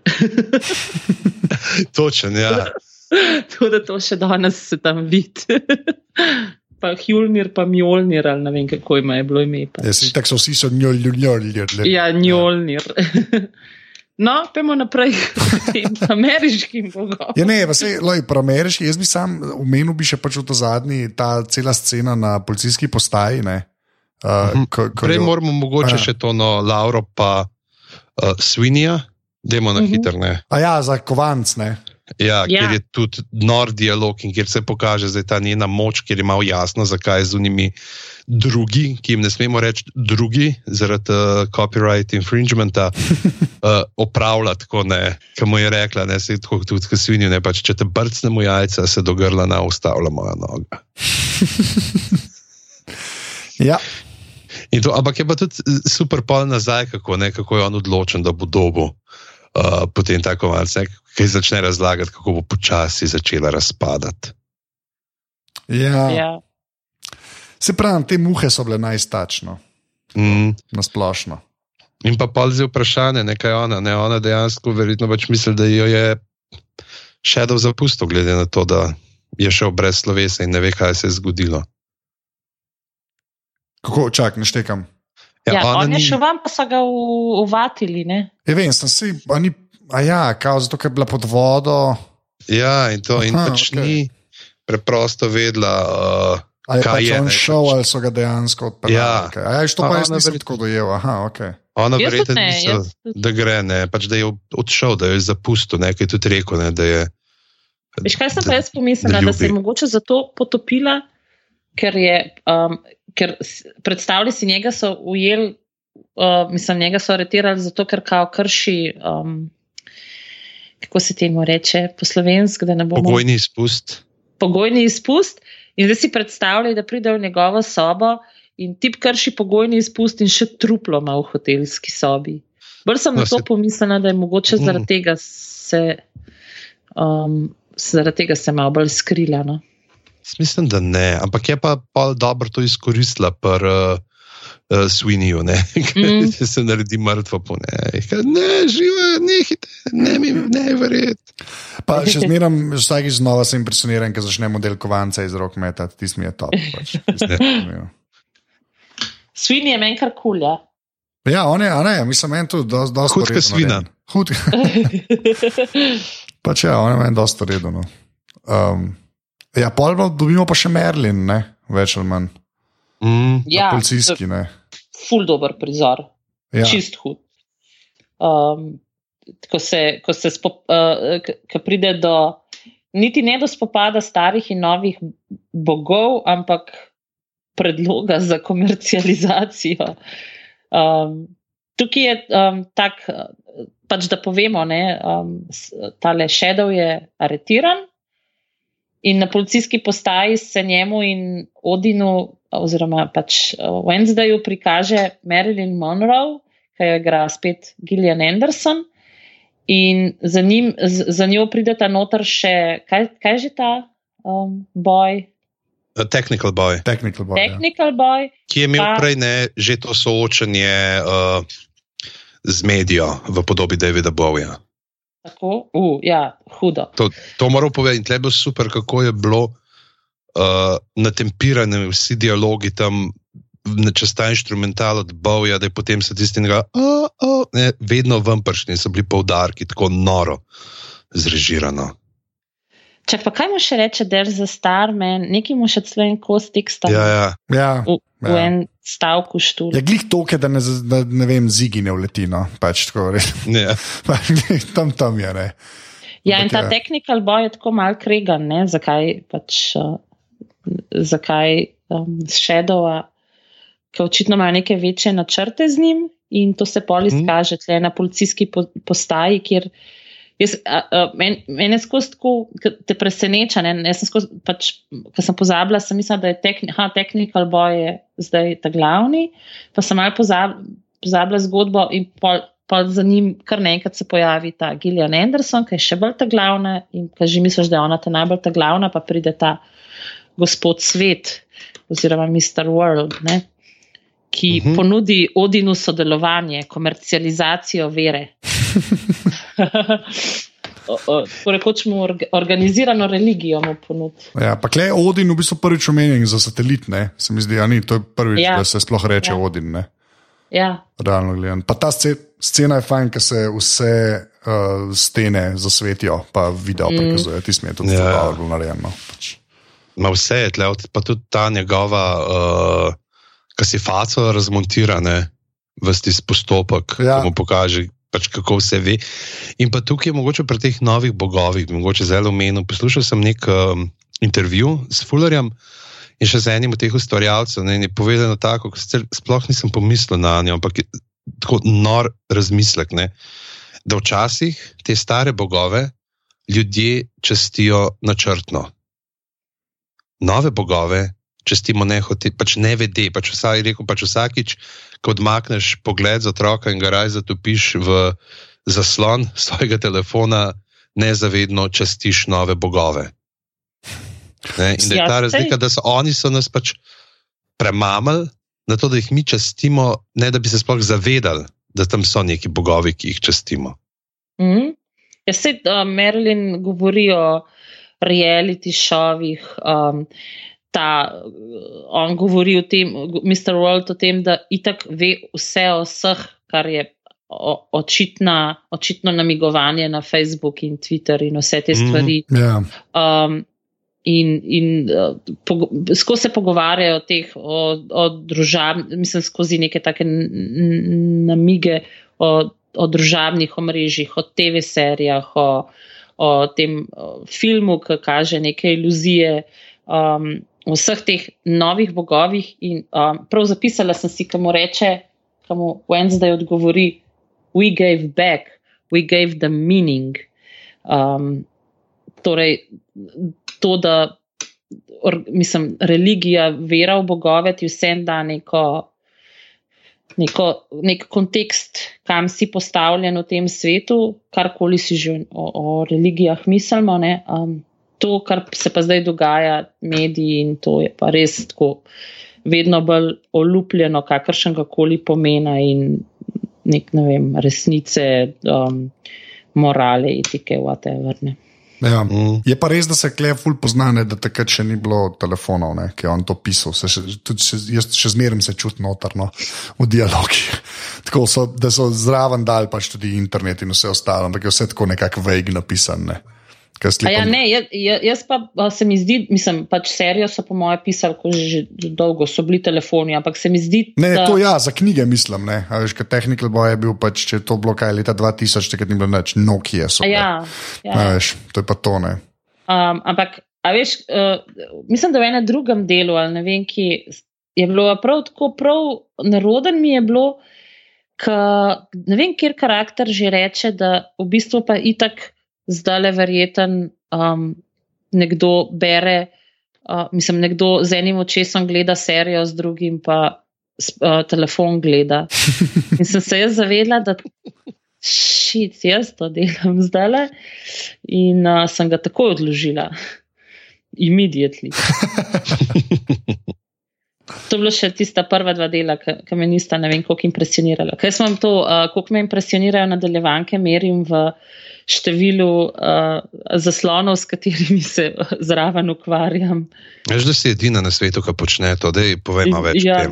Točen, ja. To, da to še danes se tam vidi. Pa Hjulnir, pa Mjolnir, ali ne vem, kako ima je bilo ime. Ja, tako so vsi so Mjolnir. Ja, Mjolnir. No, pojmo naprej tem ameriškim bogom. Ja, ne, pa se, loj, pro ameriški, jaz bi sam omenil, bi še pač v to zadnji, ta cela scena na policijski postaji. Ne, uh, ko, ko Prej jo, moramo mogoče uh, še to, no, Lauro pa uh, Svinja, demo na uh mhm. -huh. hitro. A ja, za kovanc, ne. Ja, ja. Ker je tudi nor dialog in kjer se pokaže ta njena moč, ker je malo jasno, zakaj je z unimi drugi, ki jim ne smemo reči drugi, zaradi uh, copyright infringementa, uh, opravlja tako, kot mu je rekla, ne se tako tudi kot svinjo, ne pač če te brcnemo jajca, se do grla na ustavlja moja noga. ja. To, ampak je pa tudi super pol nazaj, kako, ne, kako je on odločen, da bo dobil uh, potem tako malce, ki začne razlagati, kako bo počasi začela razpadati. Ja. ja. Se pravi, te muhe so bile najstačno, mm. na splošno. In pa pa zdaj vprašanje, nekaj ona, ne ona dejansko, verjetno pač misli, da jo je Shadow zapustil, glede na to, da je šel brez slovesa in ne ve, kaj se je zgodilo. Kako, čak, ne štekam. Ja, ja, on je ni- šel vam, pa so ga u- uvatili. Ne? Ja, vem, sem si, a, ni, a ja, kao, zato ker je bila pod vodo. Ja, in to in Aha, pač okej. ni preprosto vedela. Uh, Ali je Kaj pač je, on ne, šel, pač- ali so ga dejansko odpeljali. Ja. Okay. A ja, to A pa jaz ona nisem verjetno- tako dojel. Aha, okay. ona Jaz verjetno tudi ne, misli, jaz tudi- da gre, ne, pač da je odšel, da je zapustil, nekaj tudi rekel. Ne, da je, Veš, kaj sem da- pa jaz pomislila, da da, se je mogoče zato potopila, ker je, um, ker predstavljaj si, njega so ujeli, uh, mislim, njega so aretirali zato, ker kao krši, um, kako se temu reče, po slovensk, da ne bomo. Pogojni izpust. pogojni izpust. In zdaj si predstavljaj, da pride v njegovo sobo in tip krši pogojni izpust in še truplo ima v hotelski sobi. Bolj sem No, na to se- pomislila, da je mogoče Mm. zaradi tega se. Um, Zaradi tega se je malo bolj skrila. No? Mislim, da ne, ampak je pa dobro to izkoristila pri uh, uh, ne, Mhm. če se naredi mrtvo po njej. Kaj, Ne, živo, nehite, ne mi ne verjeti. Pa še zmeraj, vsakeč znova sem impresioniran, ker začnemo del kovanca iz rok metati, tisti mi je top. Pač. Zanimivo. Svin je meni kar kulja. Ja, on je, a ne, mislim, meni tudi dosti dosti Hud uredno svina. Hud, pač ja, on je meni dosti redno. Um, ja, pol pa dobimo pa še Merlin, ne, več ali manj. Mm, ja, Policijski, ne. Ful dober prizor. Ja. čist hud. Um, ko se, ko se spop, uh, k- ko pride do, niti ne do spopada starih in novih bogov, ampak predloga za komercializacijo. Um, tukaj je um, tak, uh, pač da povemo, ne, um, s- tale Shadow je aretiran. In na policijski postaji se njemu in Odinu, oziroma pač uh, Wednesdayu, prikaže Marilyn Monroe, ki jo igra spet Gillian Anderson. In za, njim, z, za njo prideta noter še, kaj, kaj je že ta um, boj, A Technical boy, Technical boy. Ja. technical boj. ki je imel Pa- prej ne, že to soočenje uh, z medijo v podobi Davida Bowja. Tako, uh, ja, hudo. To, to moram povedati, in tle je bilo super, kako je bilo uh, natempirane vsi dialogi tam. na- Čez ta instrumental od Bowja, da je potem se tisti njega, oh, oh, ne, vedno vam pršni, so bili poudarki, tako noro zrežirano. Čak pa kaj mu še reče, der za star men, neki mu še celo en kos teksta Ja, ja. Ja, v, v ja. en stavku štur. Ja, glih toke, da ne, da ne vem, zigi ne vleti. No. Pač, tako, res. ja. Pač, tam tam je. Ne. Ja, in Ampak ta ja. technical boj je tako mal kregan, ne? zakaj pač, uh, zakaj um, Shadowa, ki očitno imajo neke večje načrte z njim in to se pol izkaže tle na policijski po, postaji, kjer jaz, a, a, men, mene skozi tako te preseneča, ne, jaz sem skozi, pač, ker sem pozabila, sem mislila, da je tekni, ha, technical boj je zdaj ta glavni, pa sem malo pozab, pozabila zgodbo in pol, pol za njim kar naenkrat se pojavi ta Gillian Anderson, ki je še bolj ta glavna in ki že misliš, da je ona ta najbolj ta glavna, pa pride ta gospod svet oziroma Mr. World, ne, ki uh Mhm. -huh. ponudi Odinu sodelovanje, komercializacijo vere. O- o, Tako rekoč mu orga, organizirano religijo mu ponudi. Ja, pa klej Odin v bistvu prvič omenjen za satelit, ne? se mi zdi, a ni, to je prvič, Ja. ja. da se sploh reče Ja. ja. Odin. Ne? Ja, Realno gledano. Pa ta sce- scena je fajn, ker se vse uh, stene zasvetijo, pa video mm. prikazujejo. Ti smo je tudi Ja. ja. dobro narejeno. Pač. Ma vse je tle, pa tudi ta njegova, uh, ki si faco razmontira, ne, vsti postopek, Ja. ki mu pokaže, pač, kako vse ve. In pa tukaj je mogoče pri teh novih bogovih, mogoče zelo omenil. Poslušal sem nek um, intervju s Fullerjem in še z enim od teh ustvarjalcev, ne, in je povedano tako, ko sicer sploh nisem pomislil na njo, ampak je tako nor razmislek, ne, da včasih te stare bogove ljudje čestijo načrtno nove bogove čestimo nehote, pač ne vede. Pač vsaj rekel, pač vsakič, ko odmakneš pogled z otroka in ga raj zatopiš v zaslon svojega telefona, nezavedno čestiš nove bogove. Ne? In da je Ja, ta razlika, da so oni so nas pač premamali na to, da jih mi čestimo, ne da bi se sploh zavedali, da tam so neki bogovi, ki jih čestimo. mm. Jaz se uh, Merlin govori o reality šovih. Um, ta, on govori o tem, Mr. World, o tem, da itak ve vse o vseh, kar je očitna, očitno namigovanje na Facebook in Twitter in vse te stvari. Mm, yeah. um, in in uh, skozi se pogovarjajo o teh, o, o družabnih, mislim, skozi neke take namige o, o družabnih omrežjih, o TV-serijah, o, o tem o filmu, ki kaže neke iluzije. Um, Vseh teh novih bogovih, in um, prav zapisala sem si, kam reče, kam Wednesday odgovori: We gave back, we gave the meaning. Um, torej, to, da or, mislim, religija, vera v bogove ti vsem da neko, neko, nek kontekst, kam si postavljen v tem svetu, karkoli si že o, o religijah mislimo. Um, to, kar se pa zdaj dogaja, mediji in to je pa res tako. Vedno bolj olupljeno, kakršen koli pomena in nek, ne vem, resnice, um, morale, etike, whatever. Ne. Ja. Mm. Je pa res, da se kleje ful poznane, da takrat še ni bilo telefonov, ne, ki je on to pisal. Se še, še, jaz še zmeraj se čutim notrno v dialogi. tako so, da so zraven dal pač tudi internet in vse ostalo, ampak je vse tako nekako vejg napisan. Ne. Ja, ne, jaz pa se mi zdi, mislim, pač serijo so po mojem pisali, ko že dolgo so bili telefoni, ampak se mi zdi. Ne, da... to ja, za knjige mislim, ne. Veš, kaj Technical Boy je bil, pač, če je to bilo kaj leta 2000, takrat ni bilo več Nokia. So, ja, ja. Veš, to je pa to, ne. Um, ampak, a veš, uh, mislim, da v enem drugem delu, ali ne vem, ki je bilo prav tako, prav neroden mi je bilo, ka, ne vem, kjer karakter že reče, da v bistvu pa itak zdaj le verjeten um, nekdo bere, uh, mislim, nekdo z enim očesom gleda serijo, z drugim pa uh, telefon gleda. In sem se jaz zavedla, da šit, jaz to delam zdaj le in uh, sem ga takoj odložila. Immediately. To je bilo še tista prva dva dela, ki me nista, ne vem, koliko impresionirala. Kaj sem vam to, uh, koliko me impresionirajo nadaljevanke, merim v številu uh, zaslonov, s katerimi se zraven ukvarjam. Veš, da si edina na svetu, ki počne to, da povemo več. Ja,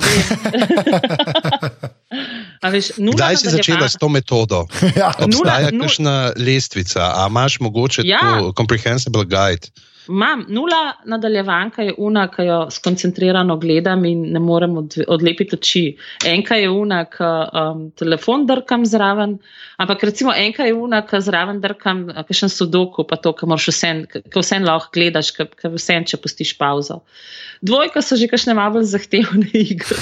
Kdaj si začela s to metodo? Ja. Obstaja kakšna lestvica, a imaš mogoče ja. comprehensible guide? Imam nula nadaljevanka, je una, ki jo skoncentrirano gledam in ne morem odlepiti oči. Enka je una, ki um, telefon drkam zraven, ampak recimo enka je una, ki zraven drkam, ki še en sudoku, pa to, ki moraš vse, ki vse lahko gledaš, ki vse, če pustiš pauzo. Dvojka so že kakšne malo zahtevne igre.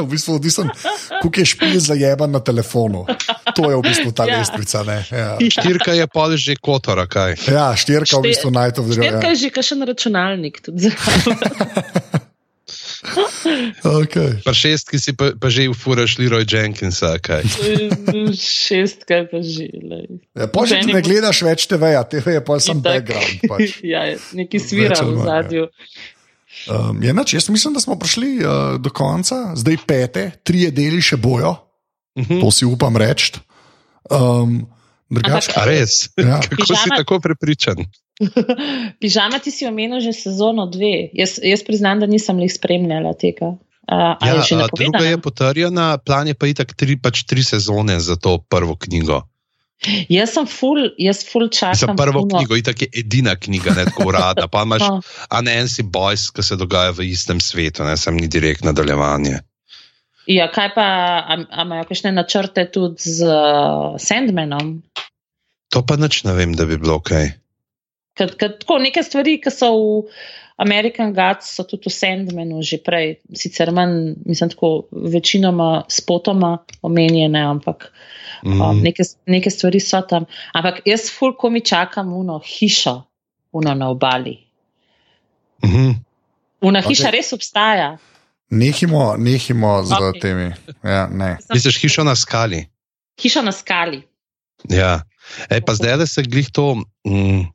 v bistvu odvisen, koliko je špil zajeban na telefonu. To je v bistvu ta ja. lestvica. Ja. Štirka je pa že kotora, kaj. Ja, štirka v bistvu najto Štirka je že kakšen računalnik. Okay. Pa šestki si pa, pa že ufuraš Leroy Jenkinsa. šestka pa že. Ja, Pože ne gledaš več TV-ja, TV je pa samo background. Pač. ja, neki svira v zadju. Um, je, nač, jaz mislim, da smo prišli uh, do konca, zdaj pete, tri deli še bojo, uh mhm. -huh. to si upam reči. Um, drugač, A res? Ja. Kako Pižama... si tako prepričan? Pižama, ti si omenil že sezono dve. Jaz, jaz priznam, da nisem jih spremljala tega. Uh, ja, je druga je potrjena, plan je pa itak tri, pač tri sezone za to prvo knjigo. Jaz sem full, jaz full čakam. Za prvo puno. knjigo, itak je edina knjiga, ne tako urada. Pa imaš no. Anansi Boys, ki se dogaja v istem svetu, ne sem ni direkt nadaljevanje. Ja, kaj pa, imajo kakšne načrte tudi z uh, Sandmanom? To pa nič ne vem, da bi bilo ok. Kad, kad, tako, neke stvari, ki so v American Gods, so tudi v Sandmanu že prej, sicer manj, mislim, tako večinoma spotoma omenjene, ampak. Mm. Um, neke, neke stvari so tam. Ampak jaz, fulko mi čakam, uno hišo, uno na obali. Mm -hmm. Una hiša okay. res obstaja. Nehimo, nehimo z okay. temi. Ja, ne. Misliš hišo na skali? Hiša na skali. Ja, Ej, pa zdaj, da se glih to. Mm,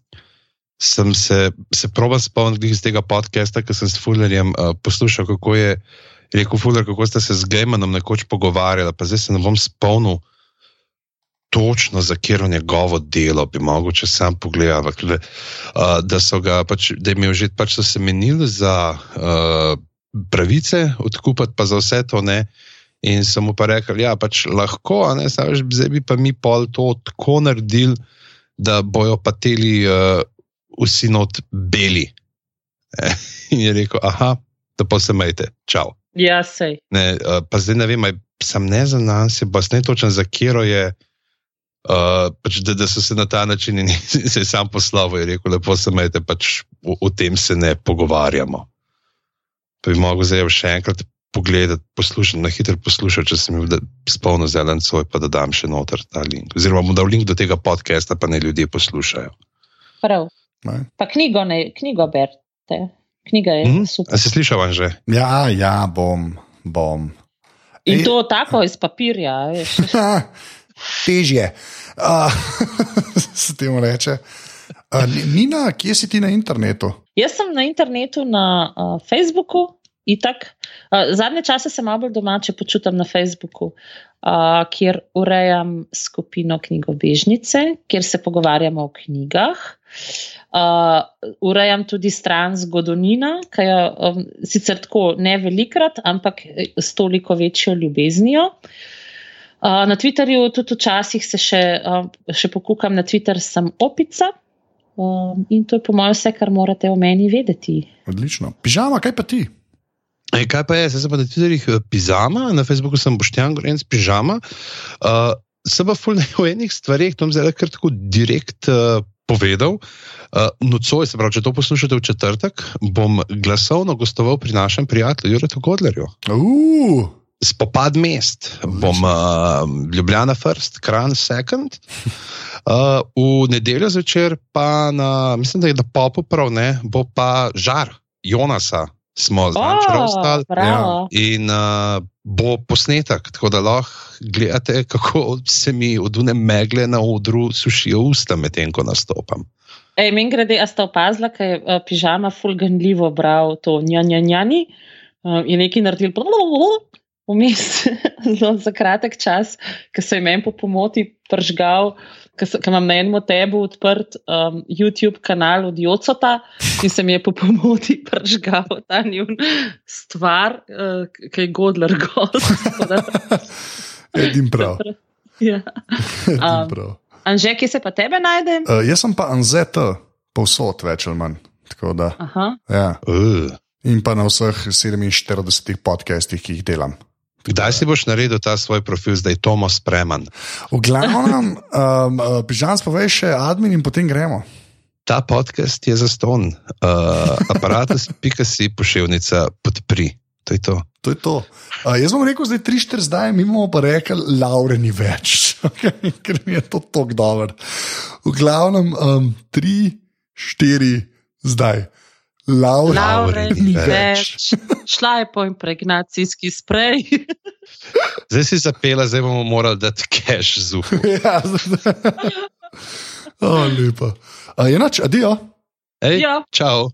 Sem se, se proba spomniti iz tega podcasta, ki sem s Fullerjem uh, poslušal, kako je rekel Fuller, kako ste se z Gaimanom nekoč pogovarjali, pa zdaj se ne bom spomnil, točno za kjer njegovo delo bi mogoče sam pogledal. ampak Uh, da so ga pač, da jim je že pač so se menili za uh, pravice odkupiti, pa za vse to ne. In sem mu pa rekel, da ja, pač lahko, ne, znaš, zdaj bi pa mi pol to tako naredili, da bojo pateli uh, vsi not beli. Eh, In je rekel, aha, da pa se majte, čau. Ja, sej. Ne, uh, pa zdaj ne vem, sem ne za nas, pa ne točen za kjero je. Uh, pač, da, da so se na ta način in se je sam poslovo in rekel, lepo se majte, pač o, o tem se ne pogovarjamo. Pa bi mogel zdaj še enkrat pogledati, poslušati, na hitro poslušati, če sem jim spolno zelen svoj, pa da dam še noter ta link. Oziroma, bom dal link do tega podcasta, pa ne ljudje poslušajo. Prav. Ne? Pa knjigo, ne, knjigo berete. Knjiga je Mhm. super. A se slišal že? Ja, ja, bom, bom. In Ej. to tako iz papirja. veš. Težje. Uh, se temu reče. Uh, Nina, kje si ti na internetu? Jaz sem na internetu, na uh, Facebooku. Itak. Uh, zadnje čase se malo bolj domače počutim na Facebooku, uh, kjer urejam skupino knjigobežnice, kjer se pogovarjamo o knjigah. Uh, urejam tudi stran zgodovina, ki je um, sicer tako ne velikrat, ampak s toliko večjo ljubeznijo. Uh, na Twitterju tudi včasih se še, uh, še pokukam na Twitter, sem opica. Um, in to je po mojem vse, kar morate o meni vedeti. Odlično. Pižama, kaj pa ti? E, kaj pa je, zdaj sem pa na Twitterjih eh, pižama, na Facebooku sem Boštjan Gorenc pižama. Uh, sem pa ful o enih bom zdaj kar tako direkt uh, povedal. Uh, nocoj, se pravi, če to poslušate v četrtek, bom glasovno gostoval pri našem prijatelju Juretu Godlerju. Uh, Spopad mest, bom uh, Ljubljana First, Kran Second. Uh, v nedeljo zvečer, pa na, mislim, da je na popu prav ne, bo pa žar Jonasa, smo značili ostali. bravo. In uh, bo posnetek, tako da lahko gledate, kako se mi od une megle na odru sušijo usta, medtem ko nastopam. Ej, men grede, a ste opazili, da je uh, pižama fulganljivo bral to njanjanjani uh, in nekaj naredil. Vmes zelo za kratek čas, ki se je meni po pomoti pržgal, ker imam na enem tebu odprt um, YouTube kanal od Jocota in se mi je po pomoti pržgal ta njun stvar, uh, ki je Godler gost. edim prav. ja. Edim Um, prav. Anže, kje se pa tebe najde? Uh, jaz sem pa Anzet, povsod več ali manj. Tako Da, Aha. ja. Uh. In pa na vseh 47 podcastih, ki jih delam. Kdaj si boš naredil ta svoj profil, zdaj Tomo spreman? V glavnem, um, uh, pižam povej še admin in potem gremo. Ta podcast je za ston. Uh, aparatus.si pošiljnica podpri. To je to. To je to. Uh, jaz bom rekel, zdaj tri, štiri zdaj, mi bomo pa rekli, Laure ni več, okay? ker mi je to tako dobro. V glavnem, um, tri, štiri zdaj. Laure, Laure ni več. Šla je po impregnacijski sprej. Zdaj si zapela, zdaj bomo morali dati cash z uho. ja, zdaj. oh, lepa. Uh, enač, adijo. Ej, Ja. Čau.